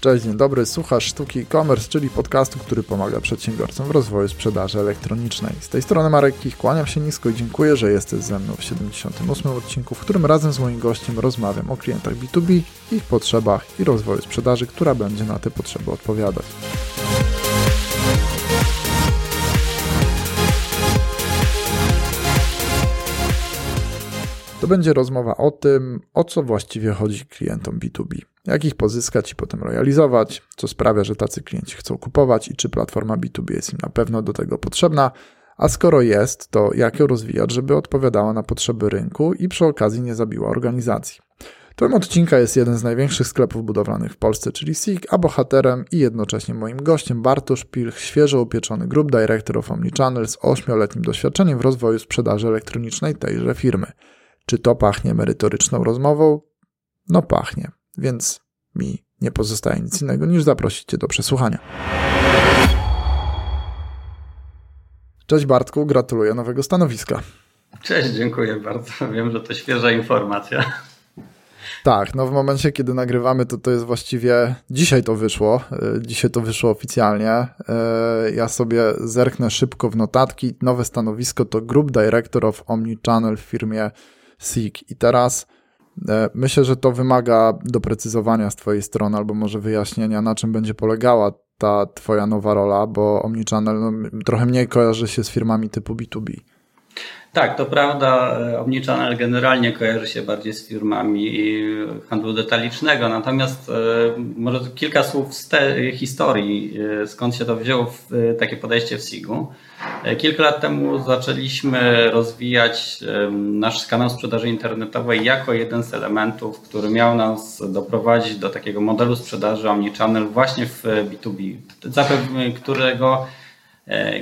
Cześć, dzień dobry, słuchasz Sztuki e-commerce, czyli podcastu, który pomaga przedsiębiorcom w rozwoju sprzedaży elektronicznej. Z tej strony Marek Kich, kłaniam się nisko i dziękuję, że jesteś ze mną w 78 odcinku, w którym razem z moim gościem rozmawiam o klientach B2B, ich potrzebach i rozwoju sprzedaży, która będzie na te potrzeby odpowiadać. To będzie rozmowa o tym, o co właściwie chodzi klientom B2B. Jak ich pozyskać i potem realizować, co sprawia, że tacy klienci chcą kupować i czy platforma B2B jest im na pewno do tego potrzebna, a skoro jest, to jak ją rozwijać, żeby odpowiadała na potrzeby rynku i przy okazji nie zabiła organizacji. Tym odcinka jest jeden z największych sklepów budowlanych w Polsce, czyli SIG, a bohaterem i jednocześnie moim gościem Bartosz Pilch, świeżo upieczony Group Director of Omnichannel z 8-letnim doświadczeniem w rozwoju sprzedaży elektronicznej tejże firmy. Czy to pachnie merytoryczną rozmową? No pachnie, więc mi nie pozostaje nic innego niż zaprosić Cię do przesłuchania. Cześć Bartku, gratuluję nowego stanowiska. Cześć, dziękuję bardzo. Wiem, że to świeża informacja. Tak, no w momencie, kiedy nagrywamy, to to jest właściwie, dzisiaj to wyszło, e, dzisiaj to wyszło oficjalnie. E, ja sobie zerknę szybko w notatki. Nowe stanowisko to Group Director of Omnichannel w firmie SIG. I teraz e, myślę, że to wymaga doprecyzowania z Twojej strony albo może wyjaśnienia, na czym będzie polegała ta Twoja nowa rola, bo Omnichannel no, trochę mniej kojarzy się z firmami typu B2B. Tak, to prawda. Omnichannel generalnie kojarzy się bardziej z firmami handlu detalicznego, natomiast e, może kilka słów z tej historii, e, skąd się to wzięło w, takie podejście w SIG-u. E, kilka lat temu zaczęliśmy rozwijać nasz kanał sprzedaży internetowej jako jeden z elementów, który miał nas doprowadzić do takiego modelu sprzedaży omnichannel właśnie w B2B, którego E,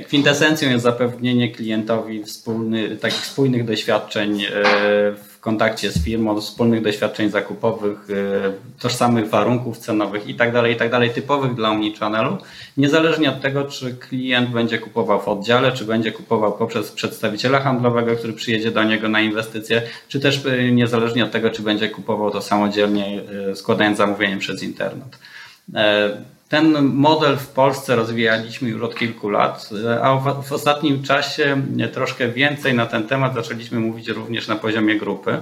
kwintesencją jest zapewnienie klientowi wspólny, takich spójnych doświadczeń e, w kontakcie z firmą, wspólnych doświadczeń zakupowych, e, tożsamych warunków cenowych itd., tak itd., tak typowych dla omnichannelu, niezależnie od tego, czy klient będzie kupował w oddziale, czy będzie kupował poprzez przedstawiciela handlowego, który przyjedzie do niego na inwestycje, czy też niezależnie od tego, czy będzie kupował to samodzielnie, składając zamówienie przez internet. Ten model w Polsce rozwijaliśmy już od kilku lat, a w ostatnim czasie troszkę więcej na ten temat zaczęliśmy mówić również na poziomie grupy.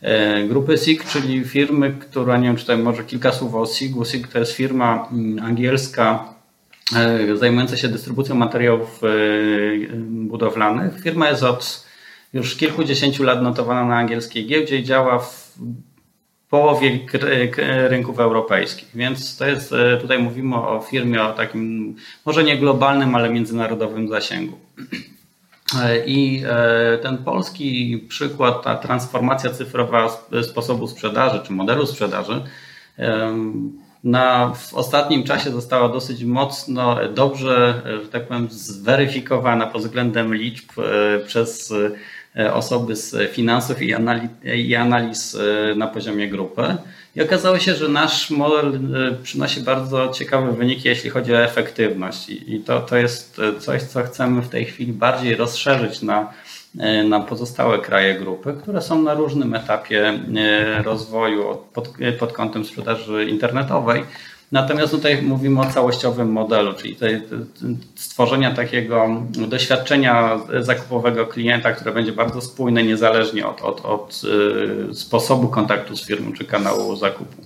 E, grupy SIG, czyli firmy, która, nie wiem, czy tutaj może kilka słów o SIG-u. SIG to jest firma mm, angielska e, zajmująca się dystrybucją materiałów e, budowlanych. Firma jest od już kilkudziesięciu lat notowana na angielskiej giełdzie i działa w połowie rynków europejskich. Więc to jest, e, tutaj mówimy o firmie o takim, może nie globalnym, ale międzynarodowym zasięgu. E, I e, ten polski przykład, ta transformacja cyfrowa sposobu sprzedaży czy modelu sprzedaży, na, w ostatnim czasie została dosyć mocno, dobrze, że tak powiem, zweryfikowana pod względem liczb przez osoby z finansów i, analiz, i analiz e, na poziomie grupy. I okazało się, że nasz model e, przynosi bardzo ciekawe wyniki, jeśli chodzi o efektywność. I to, to jest coś, co chcemy w tej chwili bardziej rozszerzyć na, na pozostałe kraje grupy, które są na różnym etapie rozwoju pod, pod kątem sprzedaży internetowej. Natomiast tutaj mówimy o całościowym modelu, czyli stworzenia takiego doświadczenia zakupowego klienta, które będzie bardzo spójne, niezależnie od, od, od y, sposobu kontaktu z firmą czy kanału zakupu.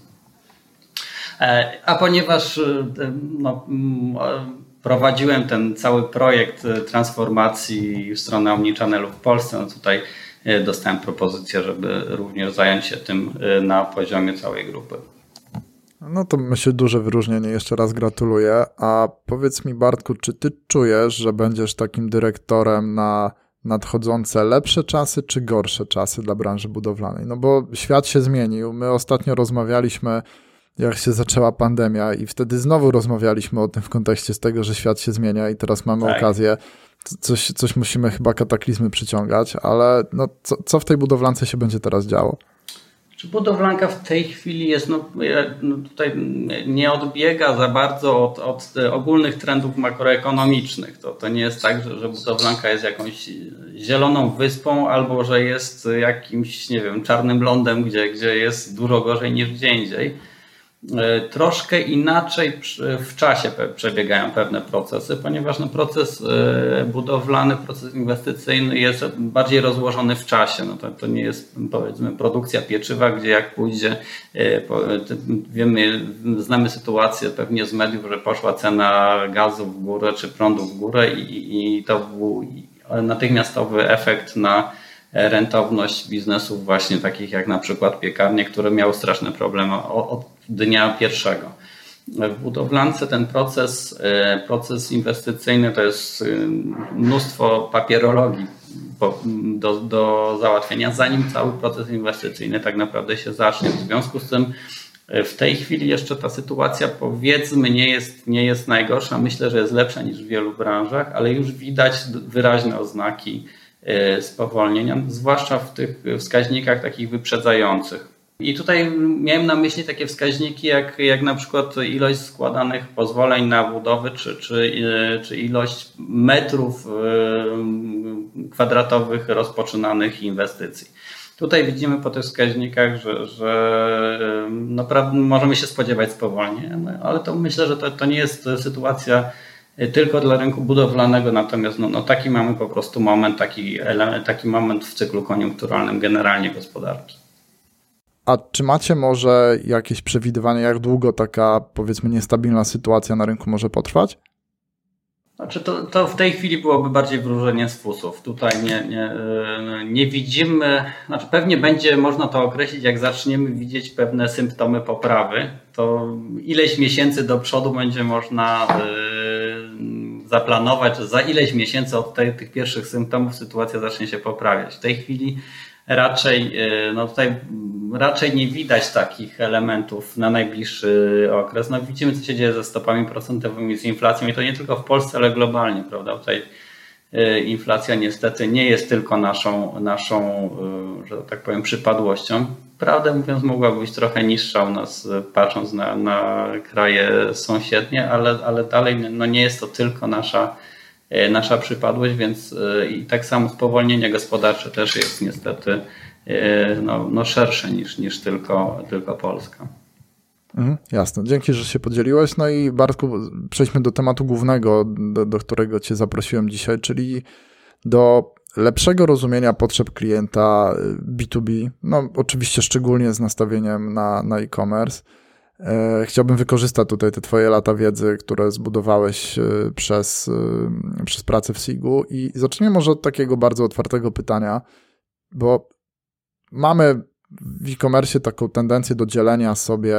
E, a ponieważ y, no, prowadziłem ten cały projekt y, transformacji w stronę Omnichannelu w Polsce, no tutaj dostałem propozycję, żeby również zająć się tym na poziomie całej grupy. No to myślę duże wyróżnienie, jeszcze raz gratuluję. A powiedz mi Bartku, czy ty czujesz, że będziesz takim dyrektorem na nadchodzące lepsze czasy czy gorsze czasy dla branży budowlanej? No bo świat się zmienił. My ostatnio rozmawialiśmy, jak się zaczęła pandemia i wtedy znowu rozmawialiśmy o tym w kontekście z tego, że świat się zmienia i teraz mamy tak. okazję coś, coś musimy chyba kataklizmy przyciągać, ale no, co, co w tej budowlance się będzie teraz działo? Budowlanka w tej chwili jest, no, no, tutaj nie odbiega za bardzo od, od ogólnych trendów makroekonomicznych. To, to nie jest tak, że, że budowlanka jest jakąś zieloną wyspą albo że jest jakimś, nie wiem, czarnym lądem, gdzie, gdzie jest dużo gorzej niż gdzie indziej troszkę inaczej w czasie przebiegają pewne procesy, ponieważ no proces e, budowlany, proces inwestycyjny jest bardziej rozłożony w czasie. No to, to nie jest powiedzmy produkcja pieczywa, gdzie jak pójdzie, e, wiemy, znamy sytuację pewnie z mediów, że poszła cena gazu w górę czy prądu w górę i, i to był natychmiastowy efekt na rentowność biznesów właśnie takich jak na przykład piekarnie, które miały straszne problemy od dnia pierwszego. W budowlance ten proces, e, proces inwestycyjny to jest e, mnóstwo papierologii do, do załatwienia, zanim cały proces inwestycyjny tak naprawdę się zacznie. W związku z tym e, w tej chwili jeszcze ta sytuacja powiedzmy nie jest, nie jest najgorsza. Myślę, że jest lepsza niż w wielu branżach, ale już widać wyraźne oznaki spowolnienia, zwłaszcza w tych wskaźnikach takich wyprzedzających. I tutaj miałem na myśli takie wskaźniki, jak, jak na przykład ilość składanych pozwoleń na budowy, czy, czy, e, czy ilość metrów e, kwadratowych rozpoczynanych inwestycji. Tutaj widzimy po tych wskaźnikach, że, że naprawdę możemy się spodziewać spowolnienia, no, ale to myślę, że to, to nie jest sytuacja tylko dla rynku budowlanego, natomiast no, no taki mamy po prostu moment, taki, element, taki moment w cyklu koniunkturalnym generalnie gospodarki. A czy macie może jakieś przewidywanie, jak długo taka powiedzmy niestabilna sytuacja na rynku może potrwać? Znaczy to, to w tej chwili byłoby bardziej wróżenie z fusów. Tutaj nie, nie, e, nie widzimy, znaczy pewnie będzie można to określić, jak zaczniemy widzieć pewne symptomy poprawy, to ileś miesięcy do przodu będzie można yy, zaplanować, że za ileś miesięcy od tej, tych pierwszych symptomów sytuacja zacznie się poprawiać. W tej chwili raczej, yy, no tutaj raczej nie widać takich elementów na najbliższy okres. No widzimy, co się dzieje ze stopami procentowymi, z inflacją i to nie tylko w Polsce, ale globalnie, prawda? Tutaj yy, inflacja niestety nie jest tylko naszą, naszą że tak powiem, przypadłością prawdę mówiąc, mogła być trochę niższa u nas, patrząc na, na kraje sąsiednie, ale, ale dalej no nie jest to tylko nasza, nasza przypadłość, więc e, i tak samo spowolnienie gospodarcze też jest niestety e, no, no szersze niż, niż tylko, tylko Polska. Mhm, jasne. Dzięki, że się podzieliłeś. No i Bartku, przejdźmy do tematu głównego, do, do którego Cię zaprosiłem dzisiaj, czyli do lepszego rozumienia potrzeb klienta B2B, no oczywiście szczególnie z nastawieniem na, na e-commerce. E, chciałbym wykorzystać tutaj te Twoje lata wiedzy, które zbudowałeś e, przez, e, przez pracę w SIG-u. I zacznijmy może od takiego bardzo otwartego pytania, bo mamy w e-commerce taką tendencję do dzielenia sobie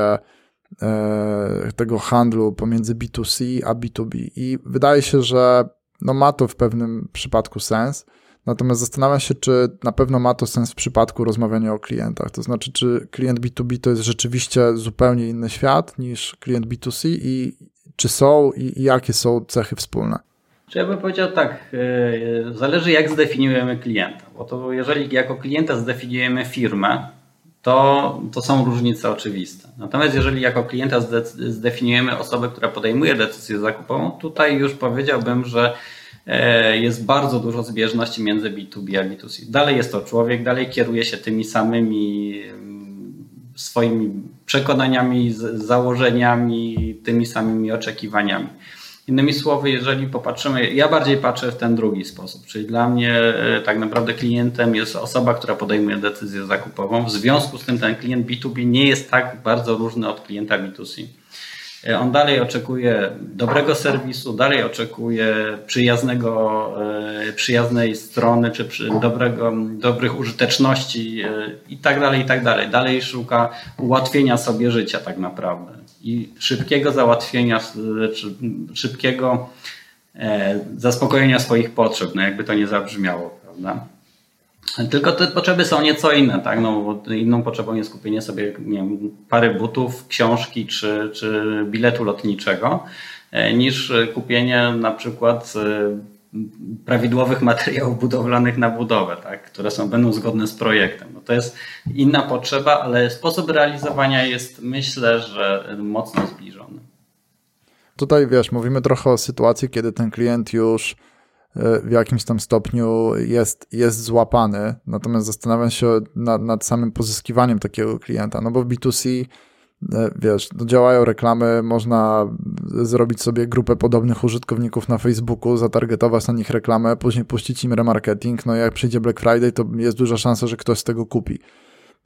tego handlu pomiędzy B2C a B2B i wydaje się, że no ma to w pewnym przypadku sens, Natomiast zastanawiam się, czy na pewno ma to sens w przypadku rozmawiania o klientach. To znaczy, czy klient B2B to jest rzeczywiście zupełnie inny świat niż klient B2C i czy są i, jakie są cechy wspólne? Czy ja bym powiedział tak, yy, zależy jak zdefiniujemy klienta, bo to jeżeli jako klienta zdefiniujemy firmę, to, to są różnice oczywiste. Natomiast jeżeli jako klienta zdefiniujemy osobę, która podejmuje decyzję zakupową, tutaj już powiedziałbym, że E, jest bardzo dużo zbieżności między B2B a B2C. Dalej jest to człowiek, dalej kieruje się tymi samymi mm, swoimi przekonaniami, założeniami, tymi samymi oczekiwaniami. Innymi słowy, jeżeli popatrzymy, ja bardziej patrzę w ten drugi sposób, czyli dla mnie e, tak naprawdę klientem jest osoba, która podejmuje decyzję zakupową. W związku z tym ten klient B2B nie jest tak bardzo różny od klienta B2C. E, on dalej oczekuje dobrego serwisu, dalej oczekuje przyjaznego, e, przyjaznej strony, czy dobrego, dobrych użyteczności e, i tak dalej, i tak dalej. Dalej szuka ułatwienia sobie życia tak naprawdę i szybkiego załatwienia, czy szybkiego zaspokojenia swoich potrzeb, no jakby to nie zabrzmiało, prawda? Tylko te potrzeby są nieco inne, tak? No, inną potrzebą jest kupienie sobie nie wiem, pary butów, książki czy, czy biletu lotniczego, e, niż kupienie na przykład e, prawidłowych materiałów budowlanych na budowę, tak, które są, będą zgodne z projektem. No to jest inna potrzeba, ale sposób realizowania jest myślę, że mocno zbliżony. Tutaj wiesz, mówimy trochę o sytuacji, kiedy ten klient już w jakimś tam stopniu jest, jest złapany, natomiast zastanawiam się nad, nad samym pozyskiwaniem takiego klienta, no bo w B2C E, wiesz, no działają reklamy, można zrobić sobie grupę podobnych użytkowników na Facebooku, zatargetować na nich reklamę, później puścić im remarketing, no jak przyjdzie Black Friday, to jest duża szansa, że ktoś z tego kupi.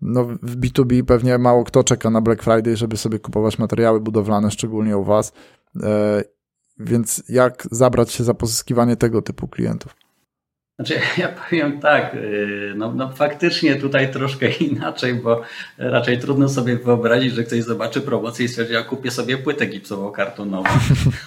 No w B2B pewnie mało kto czeka na Black Friday, żeby sobie kupować materiały budowlane, szczególnie u Was, e, więc jak zabrać się za pozyskiwanie tego typu klientów? Znaczy, ja powiem tak, y, no, no, faktycznie tutaj troszkę inaczej, bo raczej trudno sobie wyobrazić, że ktoś zobaczy promocję i stwierdzi, ja kupię sobie płytę gipsową kartonową.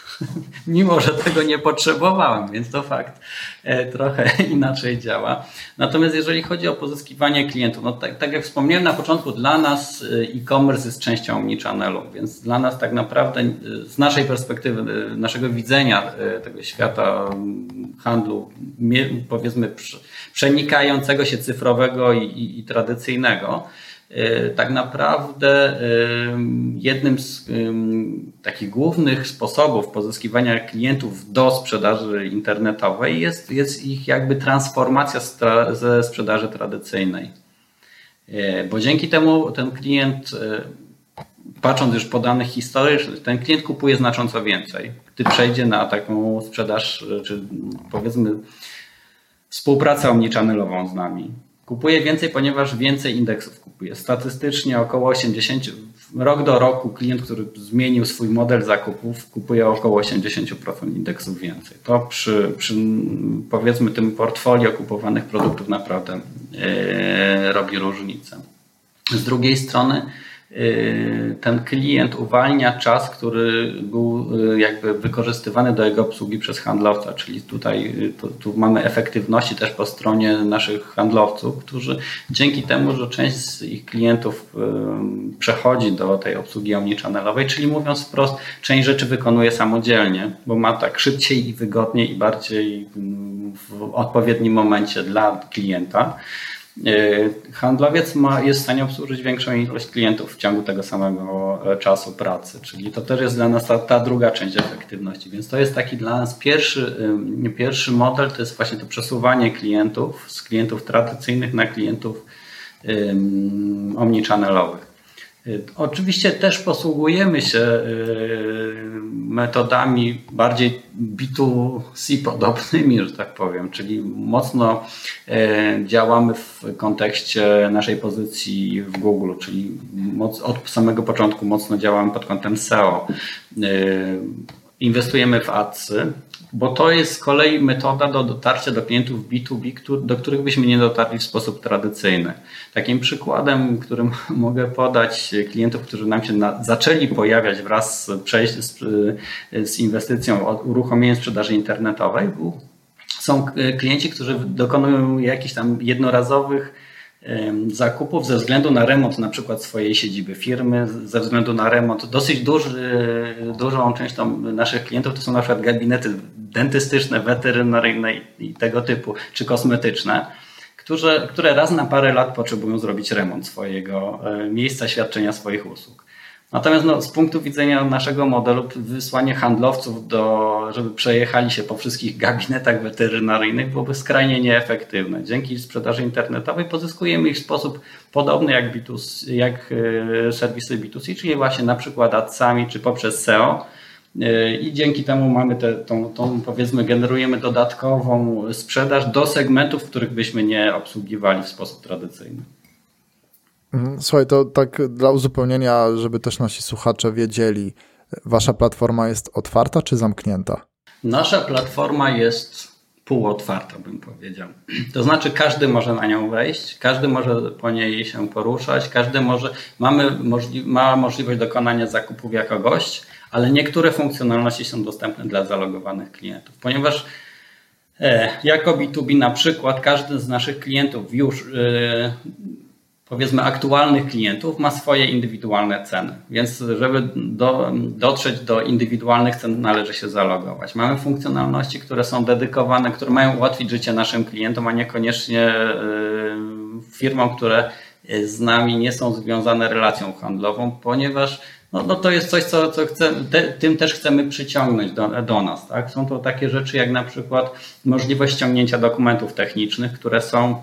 Mimo, że tego nie potrzebowałem, więc to fakt e, trochę inaczej działa. Natomiast jeżeli chodzi o pozyskiwanie klientów, no tak, tak jak wspomniałem na początku, dla nas e, e-commerce jest częścią omnichannelu, więc dla nas tak naprawdę e, z naszej perspektywy, naszego widzenia tego świata handlu, przenikającego się cyfrowego i, i, i tradycyjnego, e, tak naprawdę e, jednym z takich głównych sposobów pozyskiwania klientów do sprzedaży internetowej jest, jest ich jakby transformacja ze sprzedaży tradycyjnej. Bo dzięki temu ten klient, patrząc już po danych historycznych, ten klient kupuje znacząco więcej. Gdy przejdzie na taką sprzedaż, czy powiedzmy współpracę omnichannelową z nami. Kupuje więcej, ponieważ więcej indeksów kupuje. Statystycznie około 80, rok do roku klient, który zmienił swój model zakupów, kupuje około 80% indeksów więcej. To przy, przy powiedzmy tym portfolio kupowanych produktów naprawdę yy, robi różnicę. Z drugiej strony ten klient uwalnia czas, który był y, jakby wykorzystywany do jego obsługi przez handlowca, czyli tutaj y, tu, tu, mamy efektywności też po stronie naszych handlowców, którzy dzięki temu, że część z ich klientów przechodzi do tej obsługi omnichannelowej, czyli mówiąc wprost, część rzeczy wykonuje samodzielnie, bo ma tak szybciej i wygodniej i bardziej w odpowiednim momencie dla klienta handlowiec ma, jest w stanie obsłużyć większą ilość klientów w ciągu tego samego e, czasu pracy, czyli to też jest dla nas ta, ta druga część efektywności, więc to jest taki dla nas pierwszy, pierwszy model, to jest właśnie to przesuwanie klientów z klientów tradycyjnych na klientów um, omnichannelowych. Oczywiście też posługujemy się y, metodami bardziej B2C podobnymi, że tak powiem, czyli mocno y, działamy w kontekście naszej pozycji w Google, czyli od samego początku mocno działamy pod kątem SEO. Inwestujemy w adsy, bo to jest z kolei metoda do dotarcia do klientów B2B, do których byśmy nie dotarli w sposób tradycyjny. Takim przykładem, którym mogę podać klientów, którzy nam się na, zaczęli pojawiać wraz z, przejść, z, z inwestycją, uruchomieniem sprzedaży internetowej, są klienci, którzy dokonują jakichś tam jednorazowych zakupów ze względu na remont na przykład swojej siedziby firmy, ze względu na remont. Dosyć duży, dużą częścią naszych klientów to są na przykład gabinety dentystyczne, weterynaryjne i tego typu, czy kosmetyczne, które, które raz na parę lat potrzebują zrobić remont swojego e, miejsca świadczenia swoich usług. Natomiast no, z punktu widzenia naszego modelu, wysłanie handlowców, do, żeby przejechali się po wszystkich gabinetach weterynaryjnych byłoby skrajnie nieefektywne. Dzięki sprzedaży internetowej pozyskujemy ich w sposób podobny jak, B2C, jak e, serwisy B2C, czyli właśnie na przykład adsami czy poprzez SEO. E, I dzięki temu mamy te, tą, tą, powiedzmy, generujemy dodatkową sprzedaż do segmentów, których byśmy nie obsługiwali w sposób tradycyjny. Mhm. Słuchaj, to tak dla uzupełnienia, żeby też nasi słuchacze wiedzieli, wasza platforma jest otwarta czy zamknięta? Nasza platforma jest półotwarta, bym powiedział. To znaczy, każdy może na nią wejść, każdy może po niej się poruszać, każdy może, mamy możli ma możliwość dokonania zakupów jako gość, ale niektóre funkcjonalności są dostępne dla zalogowanych klientów, ponieważ e, jako B2B na przykład każdy z naszych klientów już e, powiedzmy aktualnych klientów ma swoje indywidualne ceny. Więc żeby do, dotrzeć do indywidualnych cen należy się zalogować. Mamy funkcjonalności, które są dedykowane, które mają ułatwić życie naszym klientom, a niekoniecznie y, firmom, które z nami nie są związane relacją handlową, ponieważ no, no to jest coś, co, co chce, te, tym też chcemy przyciągnąć do, do nas. Tak? Są to takie rzeczy jak na przykład możliwość ściągnięcia dokumentów technicznych, które są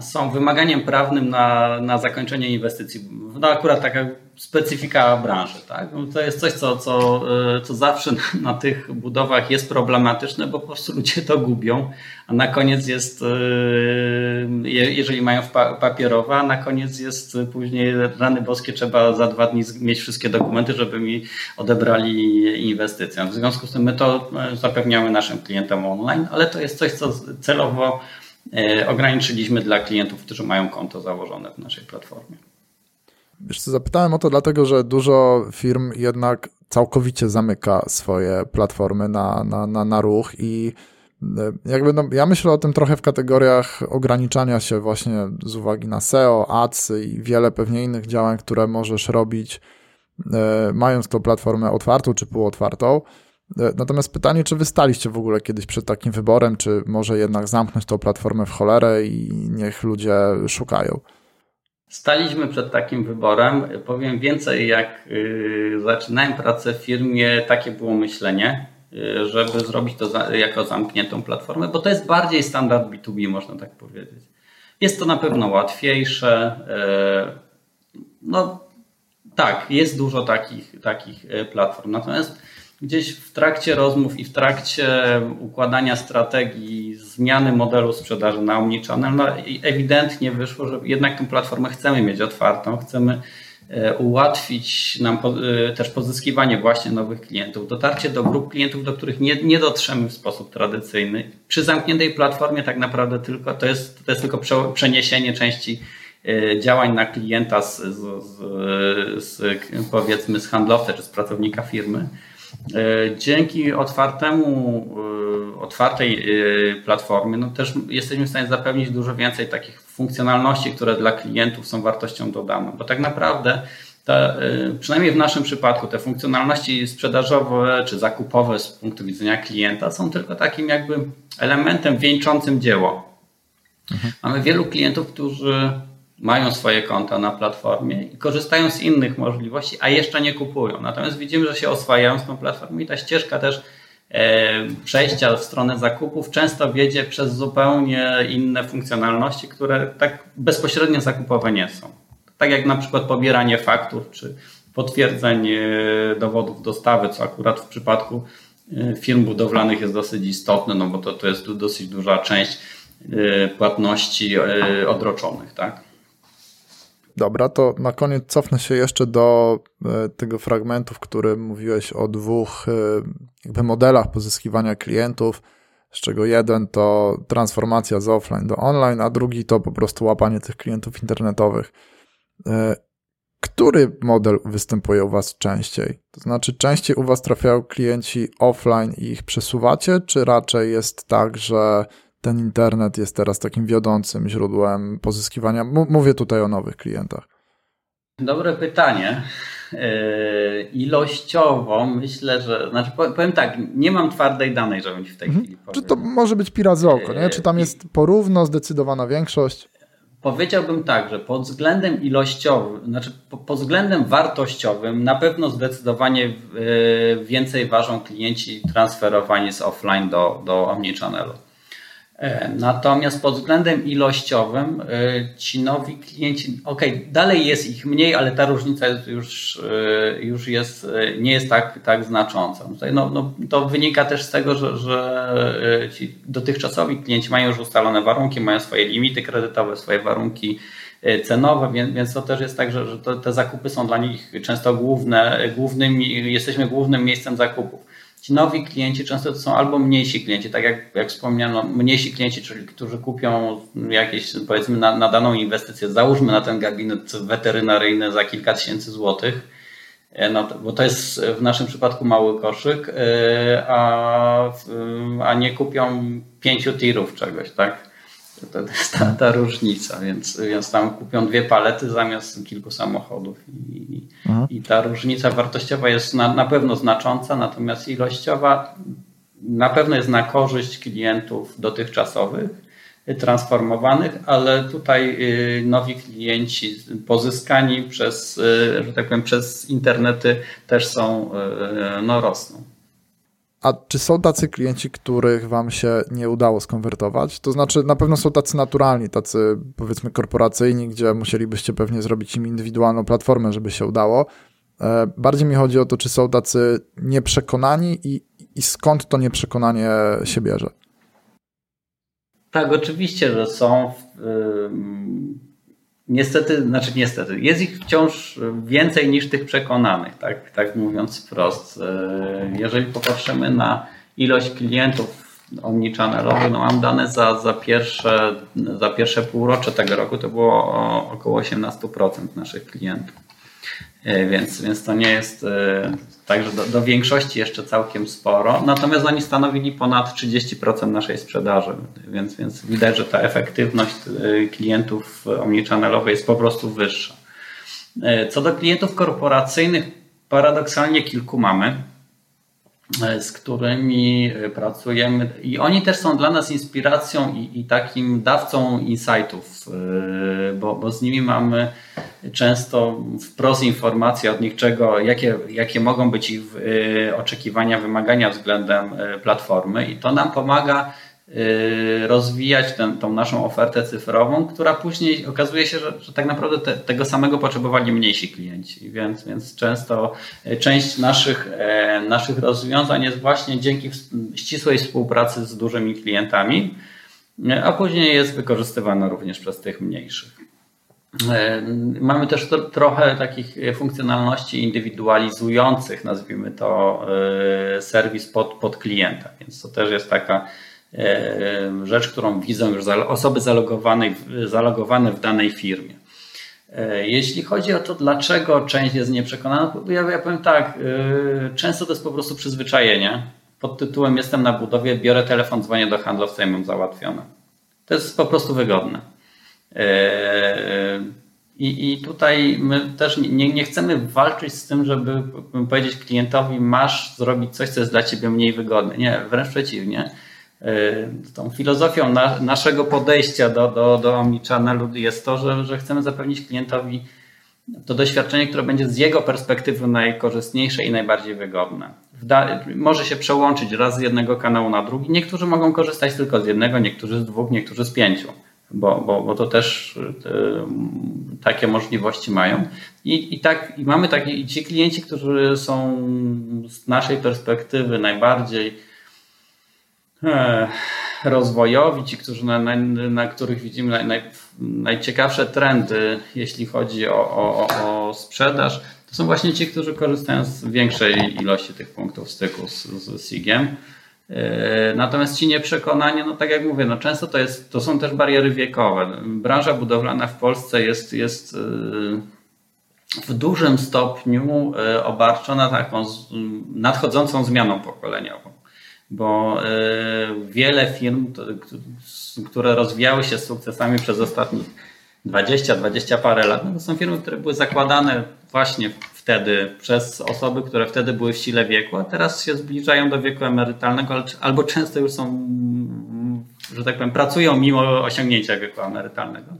są wymaganiem prawnym na, na zakończenie inwestycji. No akurat taka specyfika branży. Tak? No to jest coś, co, co, e, co zawsze na tych budowach jest problematyczne, bo po prostu ludzie to gubią, a na koniec jest, e, jeżeli mają papierowe, a na koniec jest później rany boskie, trzeba za dwa dni mieć wszystkie dokumenty, żeby mi odebrali inwestycję. W związku z tym my to zapewniamy naszym klientom online, ale to jest coś, co celowo ograniczyliśmy dla klientów, którzy mają konto założone w naszej platformie. Wiesz co, zapytałem o to dlatego, że dużo firm jednak całkowicie zamyka swoje platformy na, na, na, na ruch i e, jakby no, ja myślę o tym trochę w kategoriach ograniczania się właśnie z uwagi na SEO, ads i wiele pewnie innych działań, które możesz robić e, mając tą platformę otwartą czy półotwartą. E, natomiast pytanie, czy wy staliście w ogóle kiedyś przed takim wyborem, czy może jednak zamknąć tą platformę w cholerę i niech ludzie szukają? Staliśmy przed takim wyborem. Powiem więcej, jak y, zaczynałem pracę w firmie, takie było myślenie, y, żeby zrobić to jako zamkniętą platformę, bo to jest bardziej standard B2B, można tak powiedzieć. Jest to na pewno łatwiejsze. Y, no tak, jest dużo takich, takich platform. Natomiast gdzieś w trakcie rozmów i w trakcie układania strategii zmiany modelu sprzedaży na Omnichannel, no ewidentnie wyszło, że jednak tę platformę chcemy mieć otwartą, chcemy e, ułatwić nam e, też pozyskiwanie właśnie nowych klientów, dotarcie do grup klientów, do których nie, nie dotrzemy w sposób tradycyjny. Przy zamkniętej platformie tak naprawdę tylko to jest, to jest tylko przeniesienie części e, działań na klienta z, z, z, z powiedzmy z handlowca czy z pracownika firmy. E, dzięki otwartemu, e, otwartej e, platformie, no też jesteśmy w stanie zapewnić dużo więcej takich funkcjonalności, które dla klientów są wartością dodaną, bo tak naprawdę te, przynajmniej w naszym przypadku te funkcjonalności sprzedażowe czy zakupowe z punktu widzenia klienta są tylko takim jakby elementem wieńczącym dzieło. Mhm. Mamy wielu klientów, którzy mają swoje konta na platformie i korzystają z innych możliwości, a jeszcze nie kupują. Natomiast widzimy, że się oswajają z tą platformą i ta ścieżka też e, przejścia w stronę zakupów często wiedzie przez zupełnie inne funkcjonalności, które tak bezpośrednio zakupowe nie są. Tak jak na przykład pobieranie faktur czy potwierdzenie dowodów dostawy, co akurat w przypadku e, firm budowlanych jest dosyć istotne, no bo to, to jest dosyć duża część e, płatności odroczonych, tak? Dobra, to na koniec cofnę się jeszcze do e, tego fragmentu, w którym mówiłeś o dwóch e, jakby modelach pozyskiwania klientów, z czego jeden to transformacja z offline do online, a drugi to po prostu łapanie tych klientów internetowych. E, który model występuje u Was częściej? To znaczy, częściej u Was trafiają klienci offline i ich przesuwacie, czy raczej jest tak, że ten internet jest teraz takim wiodącym źródłem pozyskiwania? Mówię tutaj o nowych klientach. Dobre pytanie. E, ilościowo myślę, że. Znaczy, powiem tak, nie mam twardej danej, żebym ci w tej mhm. chwili powiedział. Czy to może być pirat z oko, nie? Czy tam e, jest porówno zdecydowana większość? Powiedziałbym tak, że pod względem ilościowym, znaczy pod względem wartościowym na pewno zdecydowanie e, więcej ważą klienci transferowani z offline do, do omnichannelu. E, natomiast pod względem ilościowym e, ci nowi klienci, ok, dalej jest ich mniej, ale ta różnica jest już, e, już jest, nie jest tak, tak znacząca. Tutaj no, no, to wynika też z tego, że, że ci dotychczasowi klienci mają już ustalone warunki, mają swoje limity kredytowe, swoje warunki cenowe, więc, więc to też jest tak, że, że to, te zakupy są dla nich często główne, głównymi, jesteśmy głównym miejscem zakupów. Ci nowi klienci często to są albo mniejsi klienci, tak jak, jak wspomniano, mniejsi klienci, czyli którzy kupią jakieś, powiedzmy, na, na daną inwestycję, załóżmy na ten gabinet weterynaryjny za kilka tysięcy złotych, e, no, bo to jest w naszym przypadku mały koszyk, e, a, a nie kupią pięciu tirów czegoś, tak? To jest ta, ta różnica, więc, więc tam kupią dwie palety zamiast kilku samochodów i, i ta różnica wartościowa jest na, na pewno znacząca, natomiast ilościowa na pewno jest na korzyść klientów dotychczasowych, transformowanych, ale tutaj y, nowi klienci pozyskani przez, y, że tak powiem, przez internety też są, y, no rosną. A czy są tacy klienci, których wam się nie udało skonwertować? To znaczy, na pewno są tacy naturalni, tacy powiedzmy korporacyjni, gdzie musielibyście pewnie zrobić im indywidualną platformę, żeby się udało. E, bardziej mi chodzi o to, czy są tacy nieprzekonani i, i skąd to nieprzekonanie się bierze. Tak, oczywiście, że są. Niestety, znaczy niestety, jest ich wciąż więcej niż tych przekonanych, tak, tak mówiąc wprost. E, jeżeli popatrzymy na ilość klientów omnichannelowych, no mam dane za, za, pierwsze, za pierwsze półrocze tego roku, to było około 18% naszych klientów. E, więc, więc to nie jest e, tak, że do, do, większości jeszcze całkiem sporo. Natomiast oni stanowili ponad 30% naszej sprzedaży, więc, więc widać, że ta efektywność e, klientów omnichannelowej jest po prostu wyższa. Co do klientów korporacyjnych, paradoksalnie kilku mamy. E, z którymi e, pracujemy. I oni też są dla nas inspiracją i, i takim dawcą insightów, e, bo, bo z nimi mamy często wprost informacje od nich, czego, jakie, jakie mogą być ich oczekiwania, wymagania względem platformy. I to nam pomaga rozwijać tę, tą naszą ofertę cyfrową, która później okazuje się, że, że tak naprawdę te, tego samego potrzebowali mniejsi klienci, więc, więc często y, część naszych, e, naszych rozwiązań jest właśnie dzięki ścisłej współpracy z dużymi klientami, y, a później jest wykorzystywana również przez tych mniejszych. E, mamy też to, trochę takich funkcjonalności indywidualizujących, nazwijmy to e, serwis pod, pod klienta, więc to też jest taka rzecz, którą widzą już osoby zalogowane, zalogowane w danej firmie. E, jeśli chodzi o to, dlaczego część jest nieprzekonana, ja, ja powiem tak, e, często to jest po prostu przyzwyczajenie. Pod tytułem jestem na budowie, biorę telefon, dzwonię do handlowca i mam załatwione. To jest po prostu wygodne. I, I tutaj my też nie, nie chcemy walczyć z tym, żeby powiedzieć klientowi, masz zrobić coś, co jest dla ciebie mniej wygodne. Nie, wręcz przeciwnie tą filozofią na, naszego podejścia do, do, do Omnichannelu jest to, że, że chcemy zapewnić klientowi to doświadczenie, które będzie z jego perspektywy najkorzystniejsze i najbardziej wygodne. może się przełączyć raz z jednego kanału na drugi. Niektórzy mogą korzystać tylko z jednego, niektórzy z dwóch, niektórzy z pięciu, bo, bo, bo to też y, takie możliwości mają. I, i tak i mamy takie, i ci klienci, którzy są z naszej perspektywy najbardziej rozwojowi, ci, którzy na, na, na których widzimy naj, naj, najciekawsze trendy, jeśli chodzi o, o, o sprzedaż, to są właśnie ci, którzy korzystają z większej ilości tych punktów styku z, z SIG-iem. Natomiast ci nieprzekonani, no tak jak mówię, no często to, jest, to są też bariery wiekowe. Branża budowlana w Polsce jest, jest w dużym stopniu obarczona taką nadchodzącą zmianą pokoleniową bo e, wiele firm, które rozwijały się z sukcesami przez ostatnich 20, 20 parę lat, no to są firmy, które były zakładane właśnie wtedy przez osoby, które wtedy były w sile wieku, a teraz się zbliżają do wieku emerytalnego, albo często już są, że tak powiem, pracują mimo osiągnięcia wieku emerytalnego.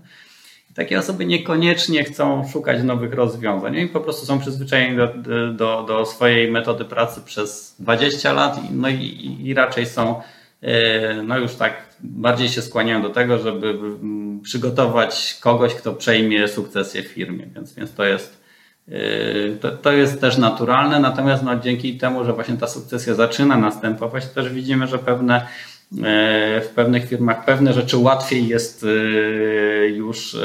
Takie osoby niekoniecznie chcą szukać nowych rozwiązań. Oni po prostu są przyzwyczajeni do, do, do swojej metody pracy przez 20 lat, no i, i raczej są, e, no już tak bardziej się skłaniają do tego, żeby przygotować kogoś, kto przejmie sukcesję w firmie. Więc, więc to jest. E, to, to jest też naturalne, natomiast no, dzięki temu, że właśnie ta sukcesja zaczyna następować, też widzimy, że pewne w pewnych firmach pewne rzeczy łatwiej jest e, już, e,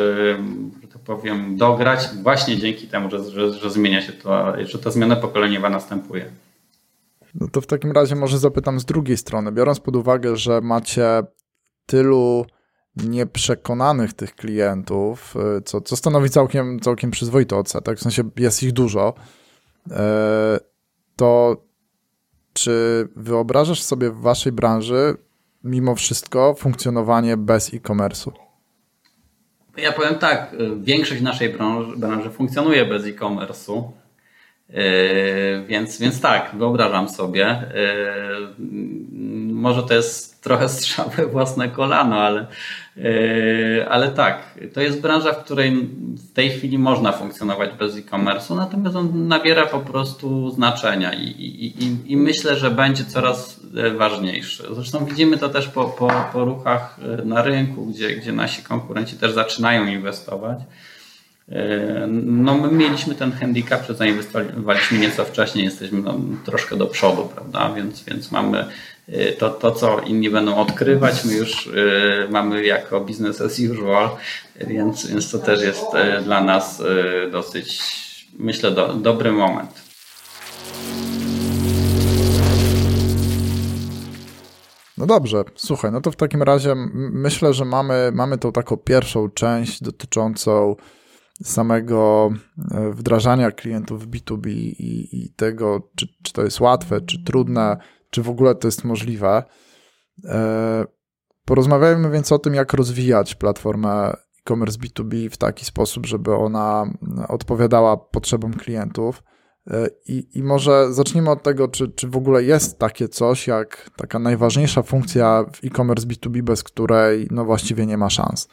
że tak powiem, dograć właśnie dzięki temu, że, że, że zmienia się to, że ta zmiana pokoleniowa następuje. No to w takim razie może zapytam z drugiej strony, biorąc pod uwagę, że macie tylu nieprzekonanych tych klientów, co, co stanowi całkiem, całkiem przyzwoity odsetek, w sensie jest ich dużo, to czy wyobrażasz sobie w waszej branży mimo wszystko funkcjonowanie bez e-commerce'u? Ja powiem tak, większość naszej branży, branży funkcjonuje bez e-commerce'u. Yy, więc, więc tak, wyobrażam sobie. Yy, może to jest trochę strzał we własne kolano, ale, ale tak, to jest branża, w której w tej chwili można funkcjonować bez e-commerce'u, natomiast on nabiera po prostu znaczenia i, i, i, myślę, że będzie coraz ważniejszy. Zresztą widzimy to też po, po, po ruchach na rynku, gdzie, gdzie nasi konkurenci też zaczynają inwestować. E, no my mieliśmy ten handicap, że zainwestowaliśmy nieco wcześniej, jesteśmy no, troszkę do przodu, prawda, więc, więc mamy e, to, to, co inni będą odkrywać, my już y, mamy jako business as usual, więc, więc to też jest y, dla nas y, dosyć, myślę, do, dobry moment. No dobrze, słuchaj, no to w takim razie myślę, że mamy, mamy tą taką pierwszą część dotyczącą samego e, wdrażania klientów B2B i, i tego, czy, czy to jest łatwe, czy trudne, czy w ogóle to jest możliwe. E, porozmawiajmy więc o tym, jak rozwijać platformę e-commerce B2B w taki sposób, żeby ona odpowiadała potrzebom klientów. E, I, I może zacznijmy od tego, czy, czy w ogóle jest takie coś, jak taka najważniejsza funkcja w e-commerce B2B, bez której no właściwie nie ma szans.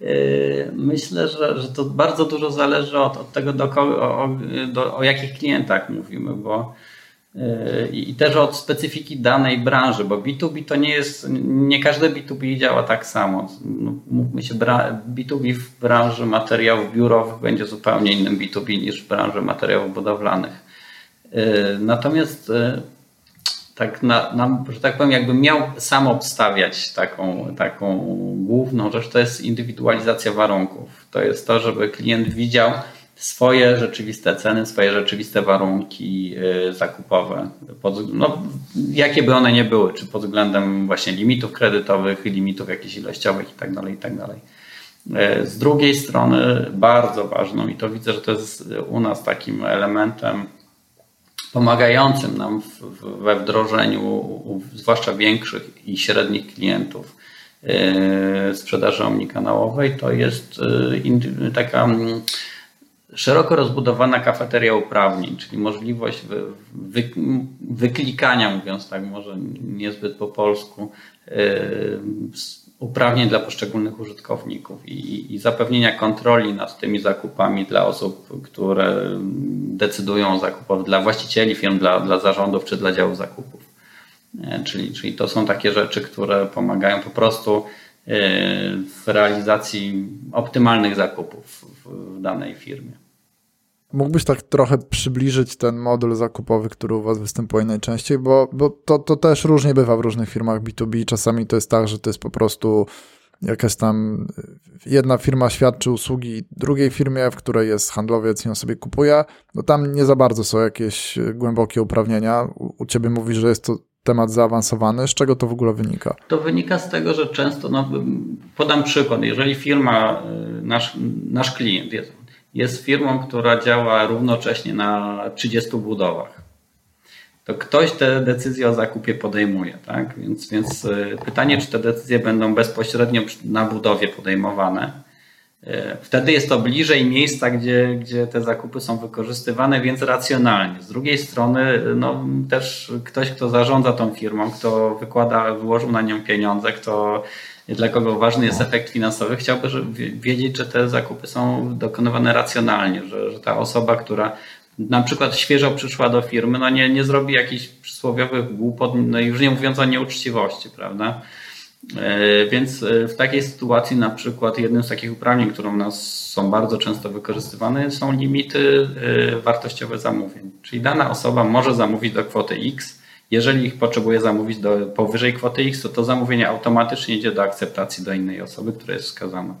Yy, myślę, że, że to bardzo dużo zależy od, od tego, do, o, do, o jakich klientach mówimy, bo i też od specyfiki danej branży, bo B2B to nie jest, nie każde B2B działa tak samo. No, mówmy się, B2B w branży materiałów biurowych będzie zupełnie innym B2B niż w branży materiałów budowlanych. Yy, natomiast tak, na, na, że tak powiem, jakbym miał sam obstawiać taką, taką główną rzecz, to jest indywidualizacja warunków. To jest to, żeby klient widział swoje rzeczywiste ceny, swoje rzeczywiste warunki y, zakupowe, pod, no, jakie by one nie były, czy pod względem właśnie limitów kredytowych, limitów jakichś ilościowych itd. Tak itd. Tak y, z drugiej strony bardzo ważną i to widzę, że to jest u nas takim elementem pomagającym nam w, w, we wdrożeniu, zwłaszcza większych i średnich klientów yy, sprzedaży omnikanałowej, to jest yy, taka yy, szeroko rozbudowana kafeteria uprawnień, czyli możliwość wy, wy, wyklikania, mówiąc tak może niezbyt po polsku, y, uprawnień dla poszczególnych użytkowników i, i, zapewnienia kontroli nad tymi zakupami dla osób, które decydują o zakupach, dla właścicieli firm, dla, dla zarządów czy dla działu zakupów. E, czyli, czyli to są takie rzeczy, które pomagają po prostu e, w realizacji optymalnych zakupów w danej firmie. Mógłbyś tak trochę przybliżyć ten model zakupowy, który u Was występuje najczęściej, bo, bo to, to też różnie bywa w różnych firmach B2B. Czasami to jest tak, że to jest po prostu jakaś tam jedna firma świadczy usługi drugiej firmie, w której jest handlowiec i on sobie kupuje. No tam nie za bardzo są jakieś głębokie uprawnienia. U, u Ciebie mówisz, że jest to temat zaawansowany. Z czego to w ogóle wynika? To wynika z tego, że często, no, podam przykład, jeżeli firma, y, nasz, nasz klient jest jest firmą, która działa równocześnie na 30 budowach. To ktoś te decyzje o zakupie podejmuje, tak? Więc, więc y, pytanie, czy te decyzje będą bezpośrednio na budowie podejmowane. Y, wtedy jest to bliżej miejsca, gdzie, gdzie te zakupy są wykorzystywane, więc racjonalnie. Z drugiej strony, no, też ktoś, kto zarządza tą firmą, kto wykłada, wyłożył na nią pieniądze, kto dla kogo ważny jest efekt finansowy, chciałby wiedzieć, że te zakupy są dokonywane racjonalnie, że, że ta osoba, która na przykład świeżo przyszła do firmy, no nie, nie zrobi jakichś przysłowiowych głupot, no już nie mówiąc o nieuczciwości, prawda? E, więc e, w takiej sytuacji na przykład jednym z takich uprawnień, które u nas są bardzo często wykorzystywane, są limity e, wartościowe zamówień. Czyli dana osoba może zamówić do kwoty X, jeżeli ich potrzebuje zamówić do powyżej kwoty X, to to zamówienie automatycznie idzie do akceptacji do innej osoby, która jest wskazana.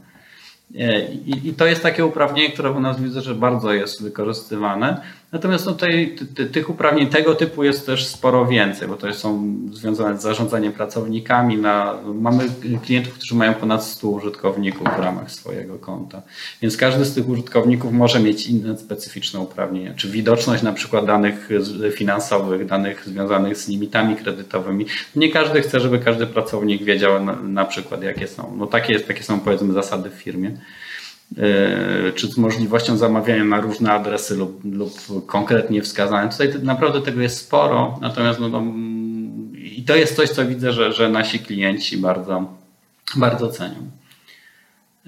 I, I, to jest takie uprawnienie, które u nas widzę, że bardzo jest wykorzystywane. Natomiast tutaj tych uprawnień tego typu jest też sporo więcej, bo to są związane z zarządzaniem pracownikami. Na, mamy klientów, którzy mają ponad 100 użytkowników w ramach swojego konta. Więc każdy z tych użytkowników może mieć inne specyficzne uprawnienia, czy widoczność na przykład danych finansowych, danych związanych z limitami kredytowymi. Nie każdy chce, żeby każdy pracownik wiedział na, na przykład jakie są. No takie, jest, takie są powiedzmy zasady w firmie. E, czy z możliwością zamawiania na różne adresy lub, lub konkretnie wskazane. Tutaj naprawdę tego jest sporo, natomiast no, no, i to jest coś, co widzę, że, że nasi klienci bardzo, bardzo cenią.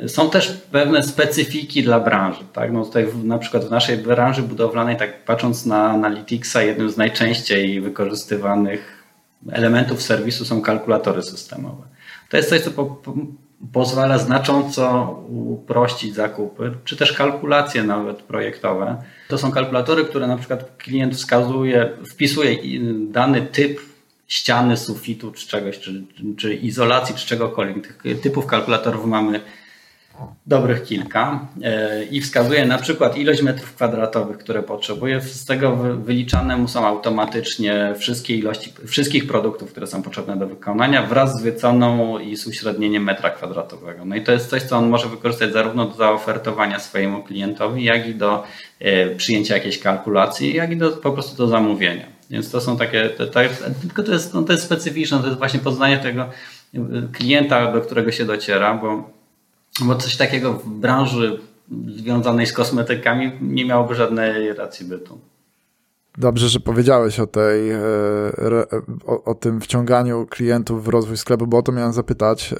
Są też pewne specyfiki dla branży. Tak? No tutaj w, na przykład w naszej branży budowlanej, tak patrząc na Analyticsa, jednym z najczęściej wykorzystywanych elementów serwisu są kalkulatory systemowe. To jest coś, co po, po, pozwala znacząco uprościć zakupy, czy też kalkulacje nawet projektowe. To są kalkulatory, które na przykład klient wskazuje, wpisuje dany typ ściany, sufitu czy czegoś, czy, czy izolacji, czy czegokolwiek. Tych typów kalkulatorów mamy dobrych kilka e, i wskazuje na przykład ilość metrów kwadratowych, które potrzebuje. Z tego wyliczane mu są automatycznie wszystkie ilości, wszystkich produktów, które są potrzebne do wykonania wraz z wyceną i z uśrednieniem metra kwadratowego. No i to jest coś, co on może wykorzystać zarówno do zaofertowania swojemu klientowi, jak i do e, przyjęcia jakiejś kalkulacji, jak i do, po prostu do zamówienia. Więc to są takie, tylko to jest, no to jest specyficzne, to jest właśnie poznanie tego e, klienta, do którego się dociera, bo bo coś takiego w branży związanej z kosmetykami nie miałoby żadnej racji bytu. Dobrze, że powiedziałeś o tej, e, o, o, tym wciąganiu klientów w rozwój sklepu, bo o to miałem zapytać. E,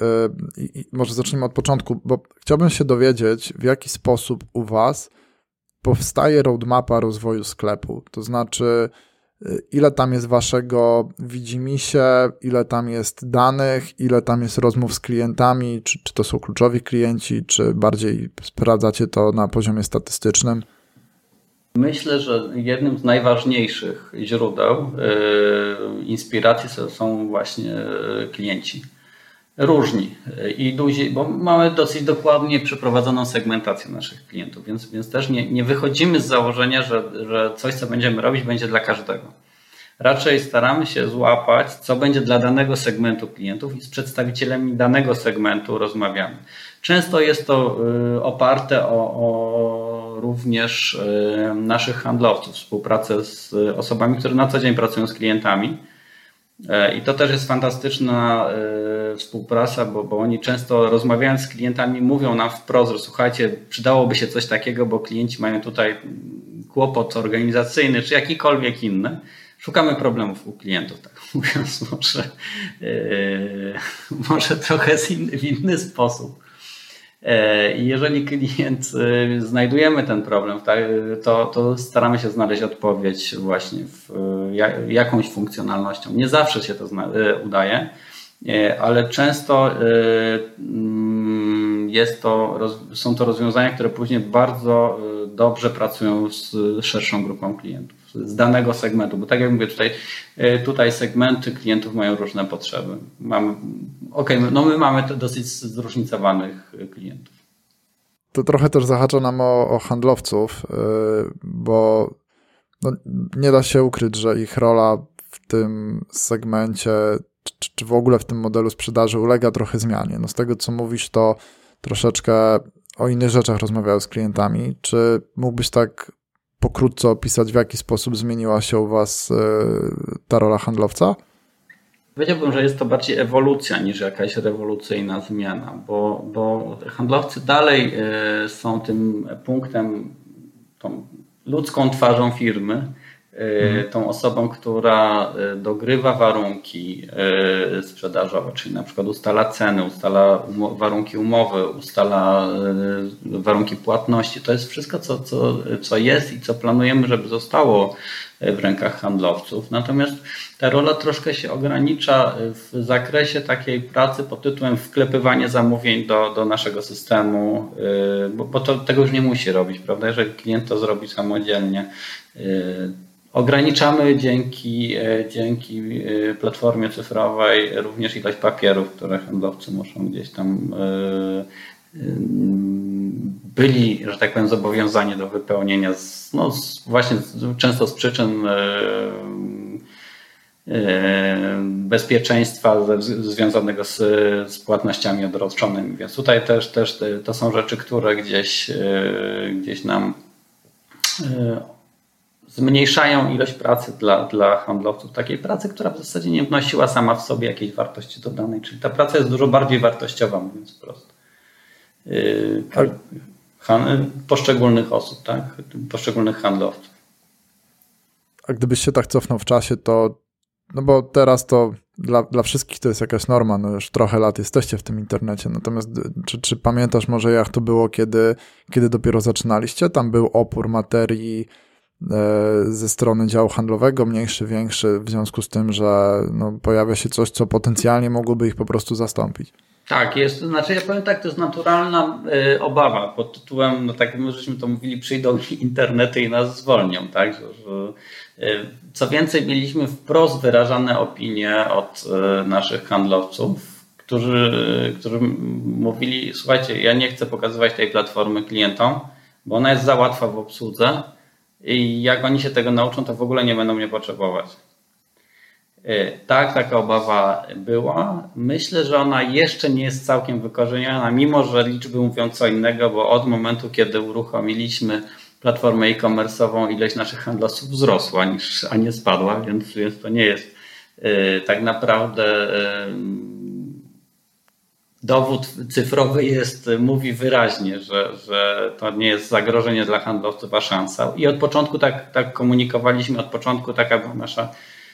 I może zacznijmy od początku, bo chciałbym się dowiedzieć, w jaki sposób u Was powstaje roadmapa rozwoju sklepu. To znaczy, ile tam jest waszego widzimisię, ile tam jest danych, ile tam jest rozmów z klientami, czy, czy to są kluczowi klienci, czy bardziej sprawdzacie to na poziomie statystycznym? Myślę, że jednym z najważniejszych źródeł yy, inspiracji są właśnie klienci różni i duzi, bo mamy dosyć dokładnie przeprowadzoną segmentację naszych klientów, więc, więc też nie, nie wychodzimy z założenia, że, że coś, co będziemy robić, będzie dla każdego. Raczej staramy się złapać, co będzie dla danego segmentu klientów i z przedstawicielami danego segmentu rozmawiamy. Często jest to y, oparte o, o również y, naszych handlowców, współpracę z osobami, które na co dzień pracują z klientami E, I to też jest fantastyczna e, współpraca, bo, bo oni często rozmawiając z klientami mówią nam wprost, że słuchajcie, przydałoby się coś takiego, bo klienci mają tutaj kłopot organizacyjny czy jakikolwiek inny. Szukamy problemów u klientów, tak mówiąc może, yy, może trochę in, w inny sposób. E, jeżeli klient e, znajdujemy ten problem, to, to staramy się znaleźć odpowiedź właśnie w jakąś funkcjonalnością. Nie zawsze się to e, udaje, ale często mm, jest to, są to rozwiązania, które później bardzo dobrze pracują z szerszą grupą klientów z danego segmentu, bo tak jak mówię, tutaj, tutaj segmenty klientów mają różne potrzeby. Mamy, okay, no my mamy dosyć zróżnicowanych klientów. To trochę też zahacza nam o, o handlowców, y, bo no, nie da się ukryć, że ich rola w tym segmencie, czy, czy w ogóle w tym modelu sprzedaży ulega trochę zmianie. No z tego, co mówisz, to troszeczkę o innych rzeczach rozmawiałem z klientami. Czy mógłbyś tak pokrótce opisać, w jaki sposób zmieniła się u Was y, ta rola handlowca? Powiedziałbym, że jest to bardziej ewolucja niż jakaś rewolucyjna zmiana, bo, bo handlowcy dalej y, są tym punktem, tą ludzką twarzą firmy. Tą osobą, która e, dogrywa warunki e, sprzedażowe, czyli na przykład ustala ceny, ustala warunki umowy, ustala warunki płatności. To jest wszystko, co, co, co jest i co planujemy, żeby zostało w rękach handlowców. Natomiast ta rola troszkę się ogranicza w zakresie takiej pracy pod tytułem wklepywanie zamówień do, do naszego systemu, bo, bo to, tego już nie musi robić, prawda? Jeżeli klient to zrobi samodzielnie, Ograniczamy dzięki, e, dzięki e, platformie cyfrowej również ilość papierów, które handlowcy muszą gdzieś tam e, byli, że tak powiem, zobowiązani do wypełnienia z, no, z, właśnie z, często z przyczyn bezpieczeństwa związanego z, z płatnościami odroczonymi. Więc tutaj też, też to są rzeczy, które gdzieś, gdzieś nam zmniejszają ilość pracy dla, dla handlowców, takiej pracy, która w zasadzie nie wnosiła sama w sobie jakiejś wartości dodanej, czyli ta praca jest dużo bardziej wartościowa, mówiąc prosto. Yy, poszczególnych osób, tak? poszczególnych handlowców. A gdybyś się tak cofnął w czasie, to no bo teraz to dla, dla wszystkich to jest jakaś norma, no już trochę lat jesteście w tym internecie, natomiast czy, czy pamiętasz może jak to było, kiedy, kiedy dopiero zaczynaliście? Tam był opór materii, ze strony działu handlowego, mniejszy, większy, w związku z tym, że no, pojawia się coś, co potencjalnie mogłoby ich po prostu zastąpić. Tak, jest, znaczy ja powiem tak, to jest naturalna y, obawa pod tytułem, no tak my żeśmy to mówili, przyjdą internety i nas zwolnią, tak, że, że y, co więcej mieliśmy wprost wyrażane opinie od y, naszych handlowców, którzy, którzy mówili, słuchajcie, ja nie chcę pokazywać tej platformy klientom, bo ona jest za łatwa w obsłudze, i jak oni się tego nauczą, to w ogóle nie będą mnie potrzebować. Y, tak, taka obawa była. Myślę, że ona jeszcze nie jest całkiem wykorzeniona, mimo że liczby mówią co innego, bo od momentu, kiedy uruchomiliśmy platformę e-commerce'ową, ilość naszych handlowców wzrosła, niż, a nie spadła, więc, więc to nie jest y, tak naprawdę y, dowód cyfrowy jest, mówi wyraźnie, że, że to nie jest zagrożenie dla handlowców, a szansa. I od początku tak, tak komunikowaliśmy, od początku taka była nasza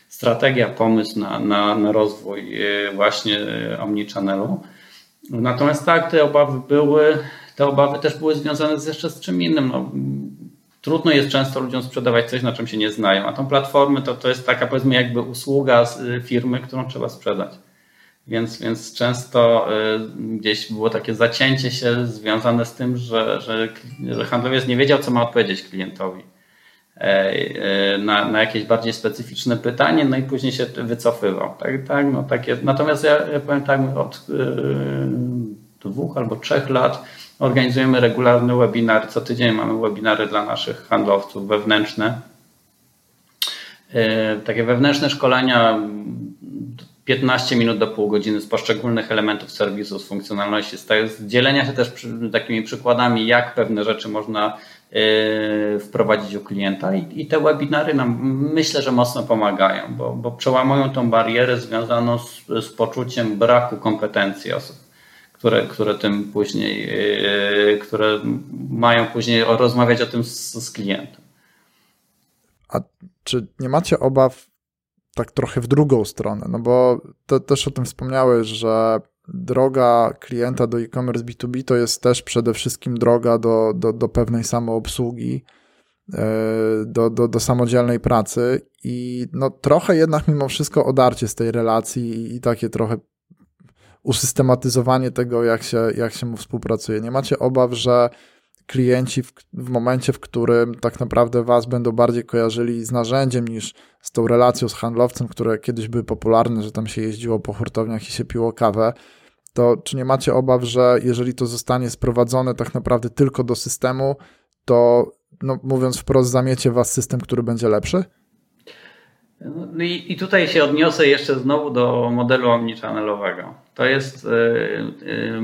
strategia, pomysł na, na, na rozwój e, właśnie e, omnichannelu. Natomiast tak, te obawy były, te obawy też były związane z jeszcze z czym innym. No, trudno jest często ludziom sprzedawać coś, na czym się nie znają, a tą platformę to, to jest taka powiedzmy jakby usługa e, firmy, którą trzeba sprzedać. Więc, więc często y, gdzieś było takie zacięcie się związane z tym, że, że, że handlowiec nie wiedział, co ma odpowiedzieć klientowi e, e, na, na jakieś bardziej specyficzne pytanie, no i później się wycofywał. Tak, tak, no takie, natomiast ja, ja powiem tak, od y, dwóch albo trzech lat organizujemy regularny webinar. Co tydzień mamy webinary dla naszych handlowców wewnętrzne. E, takie wewnętrzne szkolenia 15 minut do pół godziny z poszczególnych elementów serwisu, z funkcjonalności, z dzielenia się też takimi przykładami, jak pewne rzeczy można yy, wprowadzić u klienta I, te webinary nam myślę, że mocno pomagają, bo, bo przełamują tą barierę związaną z, z poczuciem braku kompetencji osób, które, które tym później, yy, które mają później rozmawiać o tym z, z klientem. A czy nie macie obaw tak trochę w drugą stronę, no bo to, też o tym wspomniałeś, że droga klienta do e-commerce B2B to jest też przede wszystkim droga do, do, do pewnej samoobsługi, e, do, do, do samodzielnej pracy i no trochę jednak mimo wszystko odarcie z tej relacji i takie trochę usystematyzowanie tego, jak się, jak się mu współpracuje. Nie macie obaw, że klienci w, w, momencie, w którym tak naprawdę Was będą bardziej kojarzyli z narzędziem niż z tą relacją z handlowcem, które kiedyś były popularne, że tam się jeździło po hurtowniach i się piło kawę, to czy nie macie obaw, że jeżeli to zostanie sprowadzone tak naprawdę tylko do systemu, to no, mówiąc wprost, zamiecie Was system, który będzie lepszy? No i, i tutaj się odniosę jeszcze znowu do modelu omnichannelowego. To jest, yy, yy,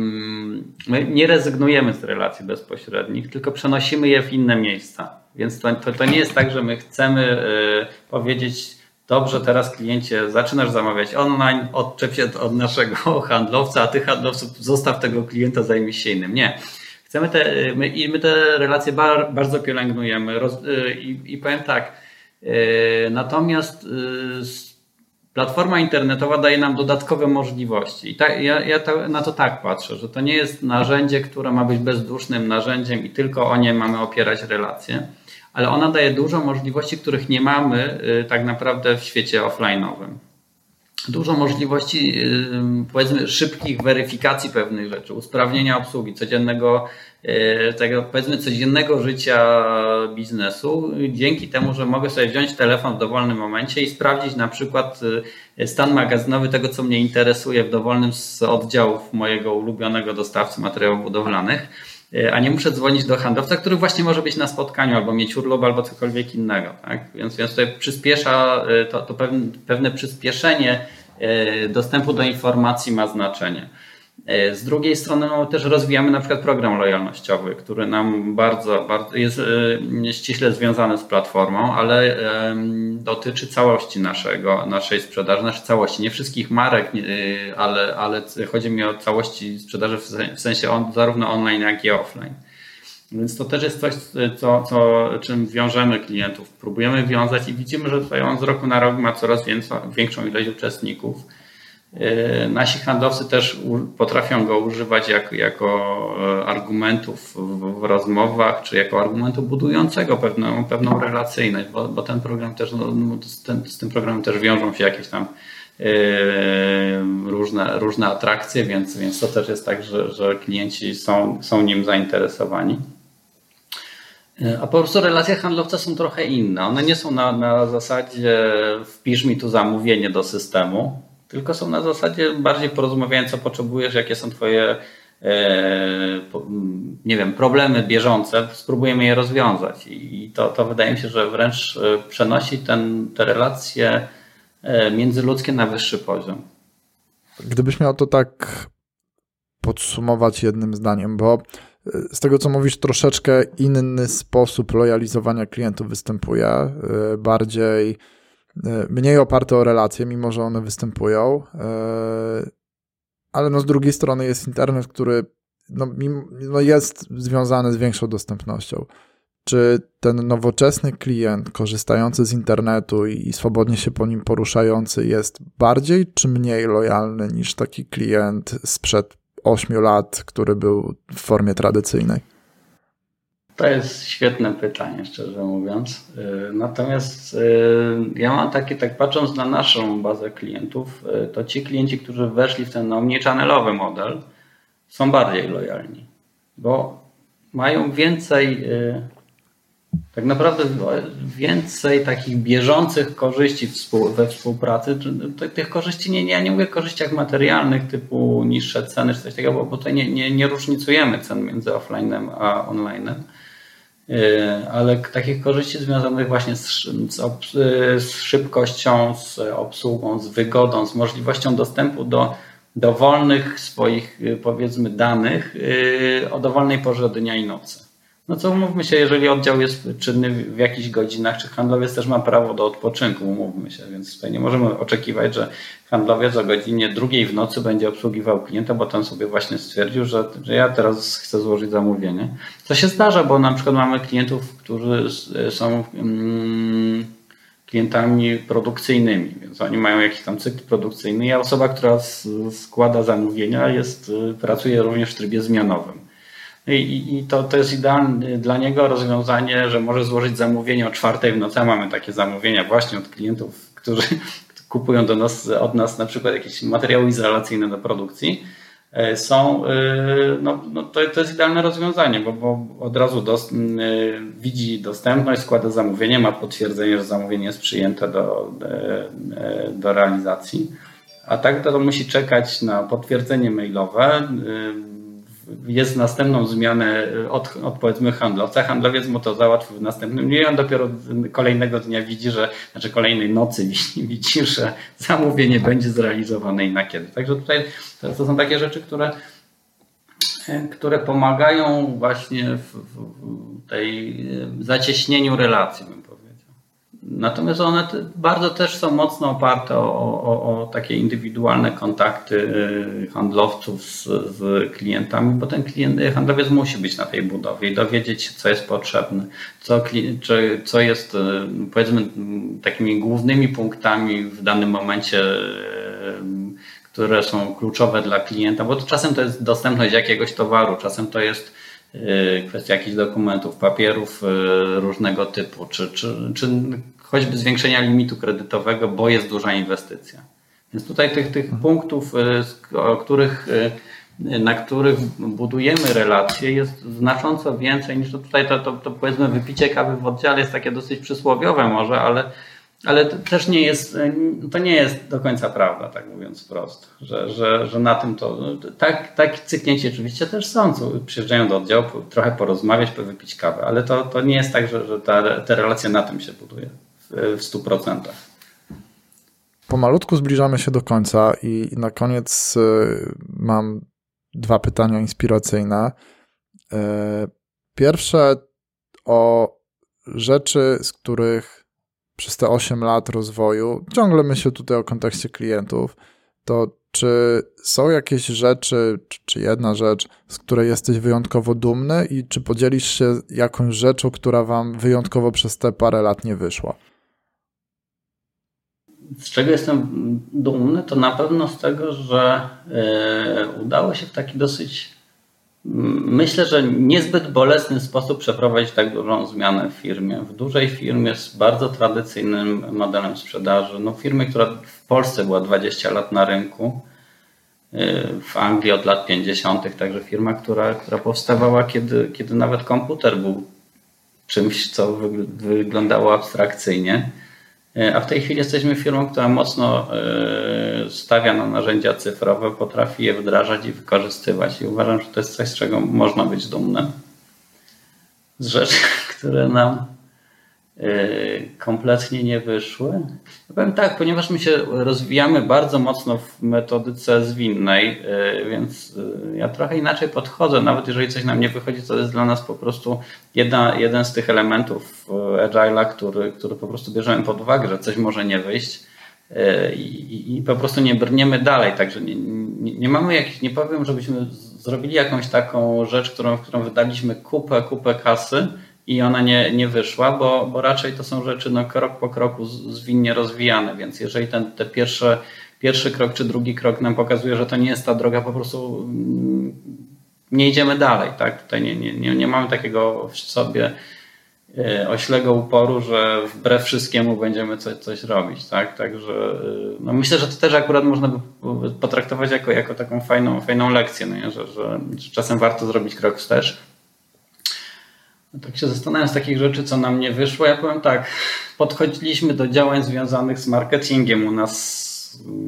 my nie rezygnujemy z relacji bezpośrednich, tylko przenosimy je w inne miejsca. Więc to, to, to nie jest tak, że my chcemy powiedzieć, dobrze, teraz kliencie zaczynasz zamawiać online, odczep się od naszego handlowca, a ty handlowców zostaw tego klienta, zajmij się innym. Nie. Chcemy te, my, my te relacje bar, bardzo pielęgnujemy roz, i, i powiem tak, natomiast e, platforma internetowa daje nam dodatkowe możliwości. I ja, ja to, na to tak patrzę, że to nie jest narzędzie, które ma być bezdusznym narzędziem i tylko o nie mamy opierać relacje, ale ona daje dużo możliwości, których nie mamy e, tak naprawdę w świecie offline'owym. dużo możliwości, powiedzmy, szybkich weryfikacji pewnych rzeczy, usprawnienia obsługi, codziennego, tego, powiedzmy, codziennego życia biznesu, dzięki temu, że mogę sobie wziąć telefon w dowolnym momencie i sprawdzić na przykład y, stan magazynowy tego, co mnie interesuje w dowolnym z oddziałów mojego ulubionego dostawcy materiałów budowlanych y, a nie muszę dzwonić do handlowca, który właśnie może być na spotkaniu albo mieć urlop albo cokolwiek innego. Tak? Więc, więc tutaj przyspiesza, to, to pewne, pewne przyspieszenie E, dostępu do informacji ma znaczenie. E, z drugiej strony no, też rozwijamy na przykład program lojalnościowy, który nam bardzo, bardzo jest e, ściśle związany z platformą, ale dotyczy całości naszego, naszej sprzedaży, naszej całości. Nie wszystkich marek, ale, ale chodzi mi o całości sprzedaży w sensie on, zarówno online, jak i offline. Więc to też jest coś, co, co, czym wiążemy klientów. Próbujemy wiązać i widzimy, że tutaj on z roku na rok ma coraz większą ilość uczestników. Yy, nasi handlowcy też potrafią go używać jako, jako e, argumentów w, rozmowach, czy jako argumentu budującego pewną, pewną relacyjność, bo, bo ten program też, no, no z, tym, z tym programem też wiążą się jakieś tam yy, różne, różne atrakcje, więc, więc to też jest tak, że, że klienci są, są nim zainteresowani. A po prostu relacje handlowca są trochę inne. One nie są na, na zasadzie wpisz mi tu zamówienie do systemu, tylko są na zasadzie bardziej porozmawiając, co potrzebujesz, jakie są Twoje e, nie wiem, problemy bieżące, spróbujemy je rozwiązać. I to, to wydaje mi się, że wręcz e, przenosi ten, te relacje e, międzyludzkie na wyższy poziom. Gdybyś miał to tak podsumować jednym zdaniem, bo z tego, co mówisz, troszeczkę inny sposób lojalizowania klientów występuje, bardziej, mniej oparte o relacje, mimo że one występują, e, ale no z drugiej strony jest internet, który no, no jest związany z większą dostępnością. Czy ten nowoczesny klient korzystający z internetu i swobodnie się po nim poruszający jest bardziej czy mniej lojalny niż taki klient sprzed 8 lat, który był w formie tradycyjnej? To jest świetne pytanie, szczerze mówiąc. Y, natomiast y, ja mam takie, tak patrząc na naszą bazę klientów, y, to ci klienci, którzy weszli w ten omnichannelowy model, są bardziej lojalni, bo mają więcej tak naprawdę więcej takich bieżących korzyści we współpracy. Tych korzyści, nie, ja nie mówię o korzyściach materialnych typu niższe ceny czy coś takiego, bo tutaj nie, nie, nie różnicujemy cen między offline'em a online'em, ale takich korzyści związanych właśnie z, z, z szybkością, z obsługą, z wygodą, z możliwością dostępu do dowolnych swoich powiedzmy danych o dowolnej porze dnia i nocy. No co umówmy się, jeżeli oddział jest czynny w jakichś godzinach, czy handlowiec też ma prawo do odpoczynku, umówmy się, więc tutaj nie możemy oczekiwać, że handlowiec o godzinie drugiej w nocy będzie obsługiwał klienta, bo ten sobie właśnie stwierdził, że, że ja teraz chcę złożyć zamówienie. To się zdarza, bo na przykład mamy klientów, którzy są mm, klientami produkcyjnymi, więc oni mają jakiś tam cykl produkcyjny, a osoba, która składa zamówienia jest, pracuje również w trybie zmianowym. I, i to, to jest idealne dla niego rozwiązanie, że może złożyć zamówienie o czwartej w nocy. Mamy takie zamówienia właśnie od klientów, którzy kupują do nas, od nas na przykład jakieś materiały izolacyjne do produkcji. E, są, e, no, no to, to jest idealne rozwiązanie, bo, bo od razu dos, e, widzi dostępność, składa zamówienie, ma potwierdzenie, że zamówienie jest przyjęte do, do realizacji. A tak to musi czekać na potwierdzenie mailowe jest następną zmianę od, od powiedzmy handlowca. Handlowiec mu to załatwił w następnym dniu i on dopiero kolejnego dnia widzi, że, znaczy kolejnej nocy widzi, że zamówienie będzie zrealizowane i na kiedy. Także tutaj to, to są takie rzeczy, które, które pomagają właśnie w, w tej zacieśnieniu relacji. Natomiast one bardzo też są mocno oparte o, o, o takie indywidualne kontakty y, handlowców z, z, klientami, bo ten klient, y, handlowiec musi być na tej budowie i dowiedzieć się, co jest potrzebne, co, czy, co jest y, powiedzmy takimi głównymi punktami w danym momencie, które są kluczowe dla klienta, bo czasem to jest dostępność jakiegoś towaru, czasem to jest kwestia jakichś dokumentów, papierów różnego typu, czy, czy, czy choćby zwiększenia limitu kredytowego, bo jest duża inwestycja. Więc tutaj tych, tych punktów, o których na których budujemy relacje, jest znacząco więcej niż to tutaj to, to, to powiedzmy wypicie kawy w oddziale jest takie dosyć przysłowiowe może, ale, ale to też nie jest, to nie jest do końca prawda, tak mówiąc wprost, że, że, że na tym to, tak, tak cyknięci oczywiście też są, przyjeżdżają do oddziału trochę porozmawiać, wypić kawę, ale to, to nie jest tak, że, że ta, te relacje na tym się buduje w, w 100%. Pomalutku zbliżamy się do końca i na koniec y, mam dwa pytania inspiracyjne. E, pierwsze o rzeczy, z których przez te 8 lat rozwoju, ciągle myślę tutaj o kontekście klientów, to czy są jakieś rzeczy, czy jedna rzecz, z której jesteś wyjątkowo dumny i czy podzielisz się jakąś rzeczą, która wam wyjątkowo przez te parę lat nie wyszła? z czego jestem dumny, to na pewno z tego, że e, udało się w taki dosyć, myślę, że niezbyt bolesny sposób przeprowadzić tak dużą zmianę w firmie. W dużej firmie z bardzo tradycyjnym modelem sprzedaży. No, firmy, która w Polsce była 20 lat na rynku, e, w Anglii od lat 50., także firma, która, która powstawała, kiedy, kiedy nawet komputer był czymś, co wyglądało abstrakcyjnie a w tej chwili jesteśmy firmą, która mocno e, stawia na narzędzia cyfrowe, potrafi je wdrażać i wykorzystywać. I uważam, że to jest coś, z czego można być dumnym. Z rzeczy, które nam kompletnie nie wyszły. Powiem tak, ponieważ my się rozwijamy bardzo mocno w metodyce zwinnej, y, więc y, ja trochę inaczej podchodzę. Nawet jeżeli coś nam nie wychodzi, to jest dla nas po prostu jedna, jeden z tych elementów Agile'a, który, który po prostu bierzemy pod uwagę, że coś może nie wyjść. I, i po prostu nie brniemy dalej. Także nie, nie, nie mamy jakichś, nie powiem, żebyśmy zrobili jakąś taką rzecz, którą, w którą wydaliśmy kupę, kupę kasy, i ona nie, nie wyszła, bo, bo raczej to są rzeczy no, krok po kroku zwinnie rozwijane, więc jeżeli ten te pierwsze, pierwszy krok czy drugi krok nam pokazuje, że to nie jest ta droga, po prostu mm, nie idziemy dalej. Tak? Tutaj nie, nie, nie, nie mamy takiego w sobie e, oślego uporu, że wbrew wszystkiemu będziemy coś, coś robić. Tak? Także e, no myślę, że to też akurat można by potraktować jako, jako taką fajną, fajną lekcję, no nie? Że, że, czasem warto zrobić krok wstecz tak się zastanawiam z takich rzeczy, co nam nie wyszło. Ja powiem tak, podchodziliśmy do działań związanych z marketingiem u nas,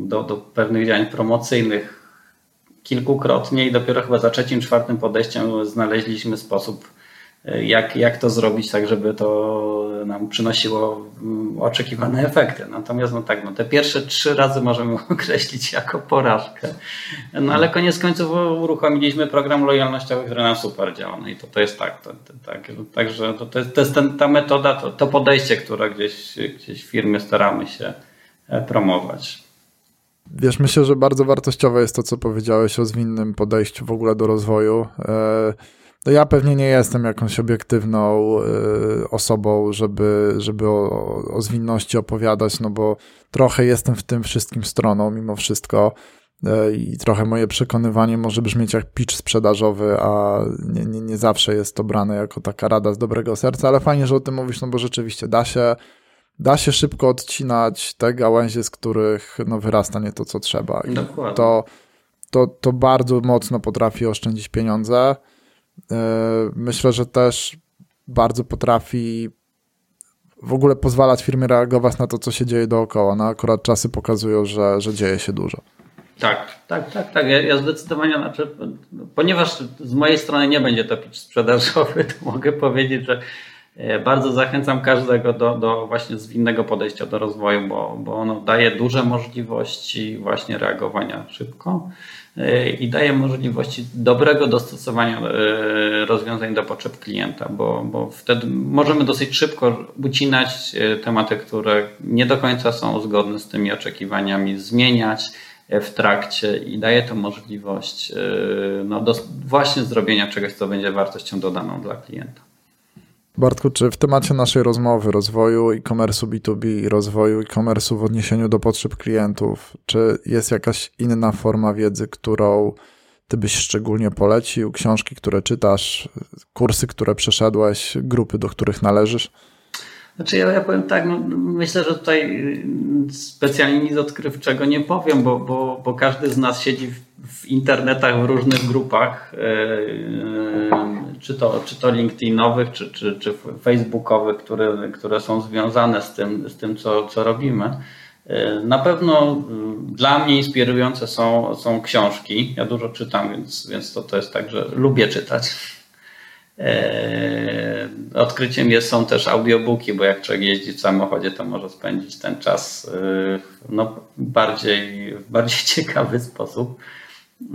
do, do pewnych działań promocyjnych kilkukrotnie i dopiero chyba za trzecim, czwartym podejściem znaleźliśmy sposób, jak, jak to zrobić tak, żeby to nam przynosiło mm, oczekiwane efekty. Natomiast no tak, no te pierwsze trzy razy możemy określić jako porażkę. No ale koniec końców uruchomiliśmy program lojalnościowy, który nam super działa. No i to, to jest tak. To, to, tak także to, to jest, to jest ten, ta metoda, to, to podejście, które gdzieś, gdzieś w firmie staramy się e, promować. Wiesz, myślę, że bardzo wartościowe jest to, co powiedziałeś o zwinnym podejściu w ogóle do rozwoju. E, no ja pewnie nie jestem jakąś obiektywną y, osobą, żeby, żeby o, o zwinności opowiadać, no bo trochę jestem w tym wszystkim stroną mimo wszystko y, i trochę moje przekonywanie może brzmieć jak pitch sprzedażowy, a nie, nie, nie zawsze jest to brane jako taka rada z dobrego serca, ale fajnie, że o tym mówisz, no bo rzeczywiście da się, da się szybko odcinać te gałęzie, z których no, wyrasta nie to, co trzeba. I Dokładnie. To, to, to bardzo mocno potrafi oszczędzić pieniądze. E, myślę, że też bardzo potrafi w ogóle pozwalać firmie reagować na to, co się dzieje dookoła. No akurat czasy pokazują, że, że dzieje się dużo. Tak, tak, tak, tak. Ja, ja zdecydowanie, znaczy, ponieważ z mojej strony nie będzie to pitch sprzedażowy, to mogę powiedzieć, że bardzo zachęcam każdego do, do właśnie zwinnego podejścia do rozwoju, bo, bo ono daje duże możliwości właśnie reagowania szybko i daje możliwości dobrego dostosowania e, rozwiązań do potrzeb klienta, bo, bo wtedy możemy dosyć szybko ucinać e, tematy, które nie do końca są zgodne z tymi oczekiwaniami, zmieniać w trakcie i daje to możliwość e, no, do, właśnie zrobienia czegoś, co będzie wartością dodaną dla klienta. Bartku, czy w temacie naszej rozmowy rozwoju e-commerce B2B i rozwoju e-commerce w odniesieniu do potrzeb klientów, czy jest jakaś inna forma wiedzy, którą ty byś szczególnie polecił? Książki, które czytasz, kursy, które przeszedłeś, grupy, do których należysz? Znaczy ja, ja powiem tak, no, myślę, że tutaj y, specjalnie nic odkrywczego nie powiem, bo, bo, bo każdy z nas siedzi w, w internetach w różnych grupach, yy, czy, to, czy to LinkedInowych, czy, czy, czy Facebookowych, które, które są związane z tym, z tym co, co robimy. Yy, na pewno dla mnie inspirujące są, są książki. Ja dużo czytam, więc, więc to, to jest tak, że lubię czytać. E, odkryciem jest, są też audiobooki, bo jak człowiek jeździ w samochodzie, to może spędzić ten czas e, no, bardziej, w bardziej ciekawy sposób.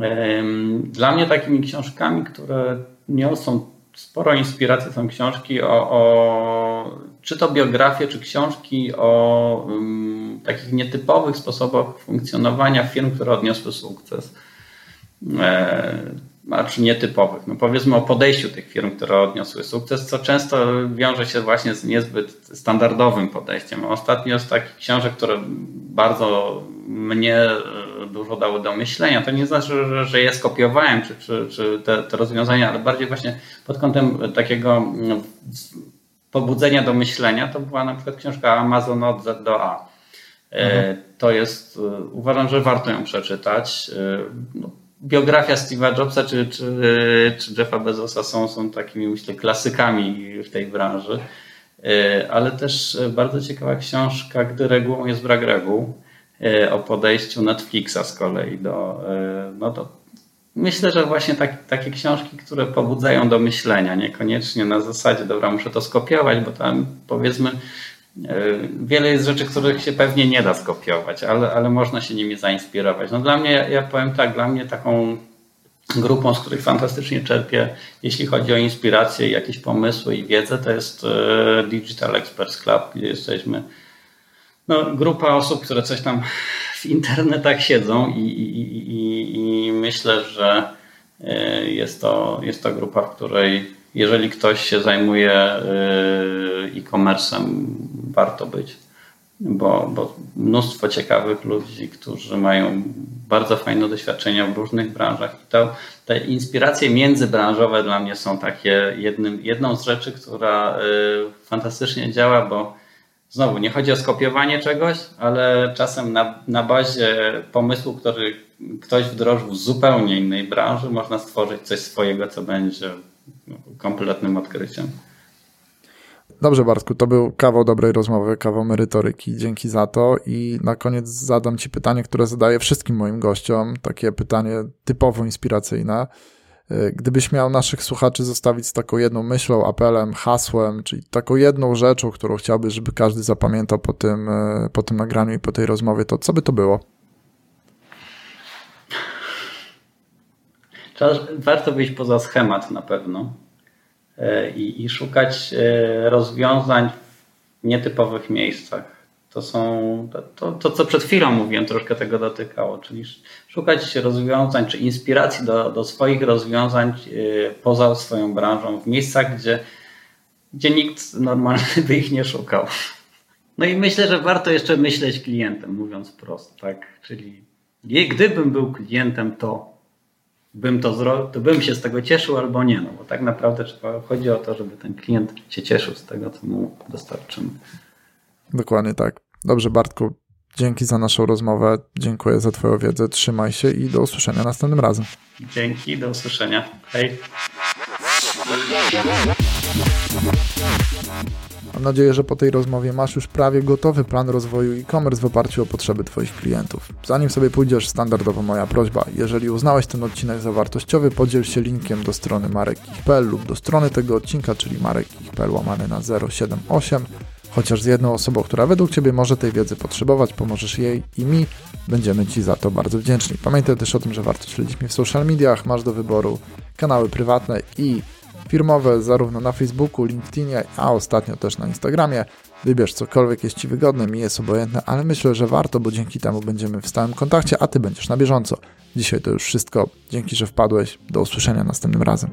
E, dla mnie takimi książkami, które niosą sporo inspiracji, są książki o, o czy to biografie, czy książki o um, takich nietypowych sposobach funkcjonowania firm, które odniosły sukces czy nietypowych. No powiedzmy o podejściu tych firm, które odniosły sukces, co często wiąże się właśnie z niezbyt standardowym podejściem. Ostatnio z takich książek, które bardzo mnie e, dużo dały do myślenia, to nie znaczy, że, że je skopiowałem, czy, czy, czy te, te rozwiązania, ale bardziej właśnie pod kątem takiego no, pobudzenia do myślenia, to była na przykład książka Amazon od Z do A. E, mhm. To jest, e, uważam, że warto ją przeczytać. No, biografia Steve'a Jobsa czy, czy, czy Jeffa Bezosa są, są takimi, myślę, klasykami w tej branży. E, ale też bardzo ciekawa książka, gdy regułą jest brak reguł, e, o podejściu Netflixa z kolei do, e, no do Myślę, że właśnie tak, takie książki, które pobudzają do myślenia, niekoniecznie na zasadzie, dobra, muszę to skopiować, bo tam powiedzmy E, wiele jest rzeczy, których się pewnie nie da skopiować, ale, ale można się nimi zainspirować. No dla mnie, ja powiem tak, dla mnie taką grupą, z której fantastycznie czerpię, jeśli chodzi o inspirację, jakieś pomysły i wiedzę, to jest e, Digital Experts Club, gdzie jesteśmy no, grupa osób, które coś tam w internetach siedzą i, i, i, i myślę, że e, jest to, jest to grupa, w której jeżeli ktoś się zajmuje e-commerce'em, warto być, bo, bo mnóstwo ciekawych ludzi, którzy mają bardzo fajne doświadczenia w różnych branżach. I to, te inspiracje międzybranżowe dla mnie są takie jednym, jedną z rzeczy, która y, fantastycznie działa, bo znowu nie chodzi o skopiowanie czegoś, ale czasem na, na bazie pomysłu, który ktoś wdrożył z zupełnie innej branży, można stworzyć coś swojego, co będzie kompletnym odkryciem. Dobrze, Bartku, to był kawał dobrej rozmowy, kawał merytoryki. Dzięki za to. I na koniec zadam Ci pytanie, które zadaję wszystkim moim gościom. Takie pytanie typowo inspiracyjne. Gdybyś miał naszych słuchaczy zostawić z taką jedną myślą, apelem, hasłem, czyli taką jedną rzeczą, którą chciałbyś, żeby każdy zapamiętał po tym, po tym nagraniu i po tej rozmowie, to co by to było? Warto wyjść poza schemat na pewno E, i, i szukać e, rozwiązań w nietypowych miejscach. To są to, to, co przed chwilą mówiłem, troszkę tego dotykało, czyli szukać rozwiązań czy inspiracji do, do swoich rozwiązań e, poza swoją branżą, w miejscach, gdzie, gdzie nikt normalny by ich nie szukał. No i myślę, że warto jeszcze myśleć klientem, mówiąc prosto, tak? Czyli gdybym był klientem, to bym to zrobił, to bym się z tego cieszył albo nie. No bo tak naprawdę trzeba, chodzi o to, żeby ten klient się cieszył z tego, co mu dostarczymy. Dokładnie tak. Dobrze, Bartku, dzięki za naszą rozmowę. Dziękuję za Twoją wiedzę. Trzymaj się i do usłyszenia następnym razem. Dzięki, do usłyszenia. Hej. Mam nadzieję, że po tej rozmowie masz już prawie gotowy plan rozwoju e-commerce w oparciu o potrzeby Twoich klientów. Zanim sobie pójdziesz, standardowo moja prośba. Jeżeli uznałeś ten odcinek za wartościowy, podziel się linkiem do strony marek.pl lub do strony tego odcinka, czyli marek.pl łamane na 078. Chociaż z jedną osobą, która według Ciebie może tej wiedzy potrzebować, pomożesz jej i mi, będziemy Ci za to bardzo wdzięczni. Pamiętaj też o tym, że warto śledzić mnie w social mediach, masz do wyboru kanały prywatne i firmowe zarówno na Facebooku, LinkedInie, a ostatnio też na Instagramie. Wybierz cokolwiek jest Ci wygodne, mi jest obojętne, ale myślę, że warto, bo dzięki temu będziemy w stałym kontakcie, a Ty będziesz na bieżąco. Dzisiaj to już wszystko. Dzięki, że wpadłeś. Do usłyszenia następnym razem.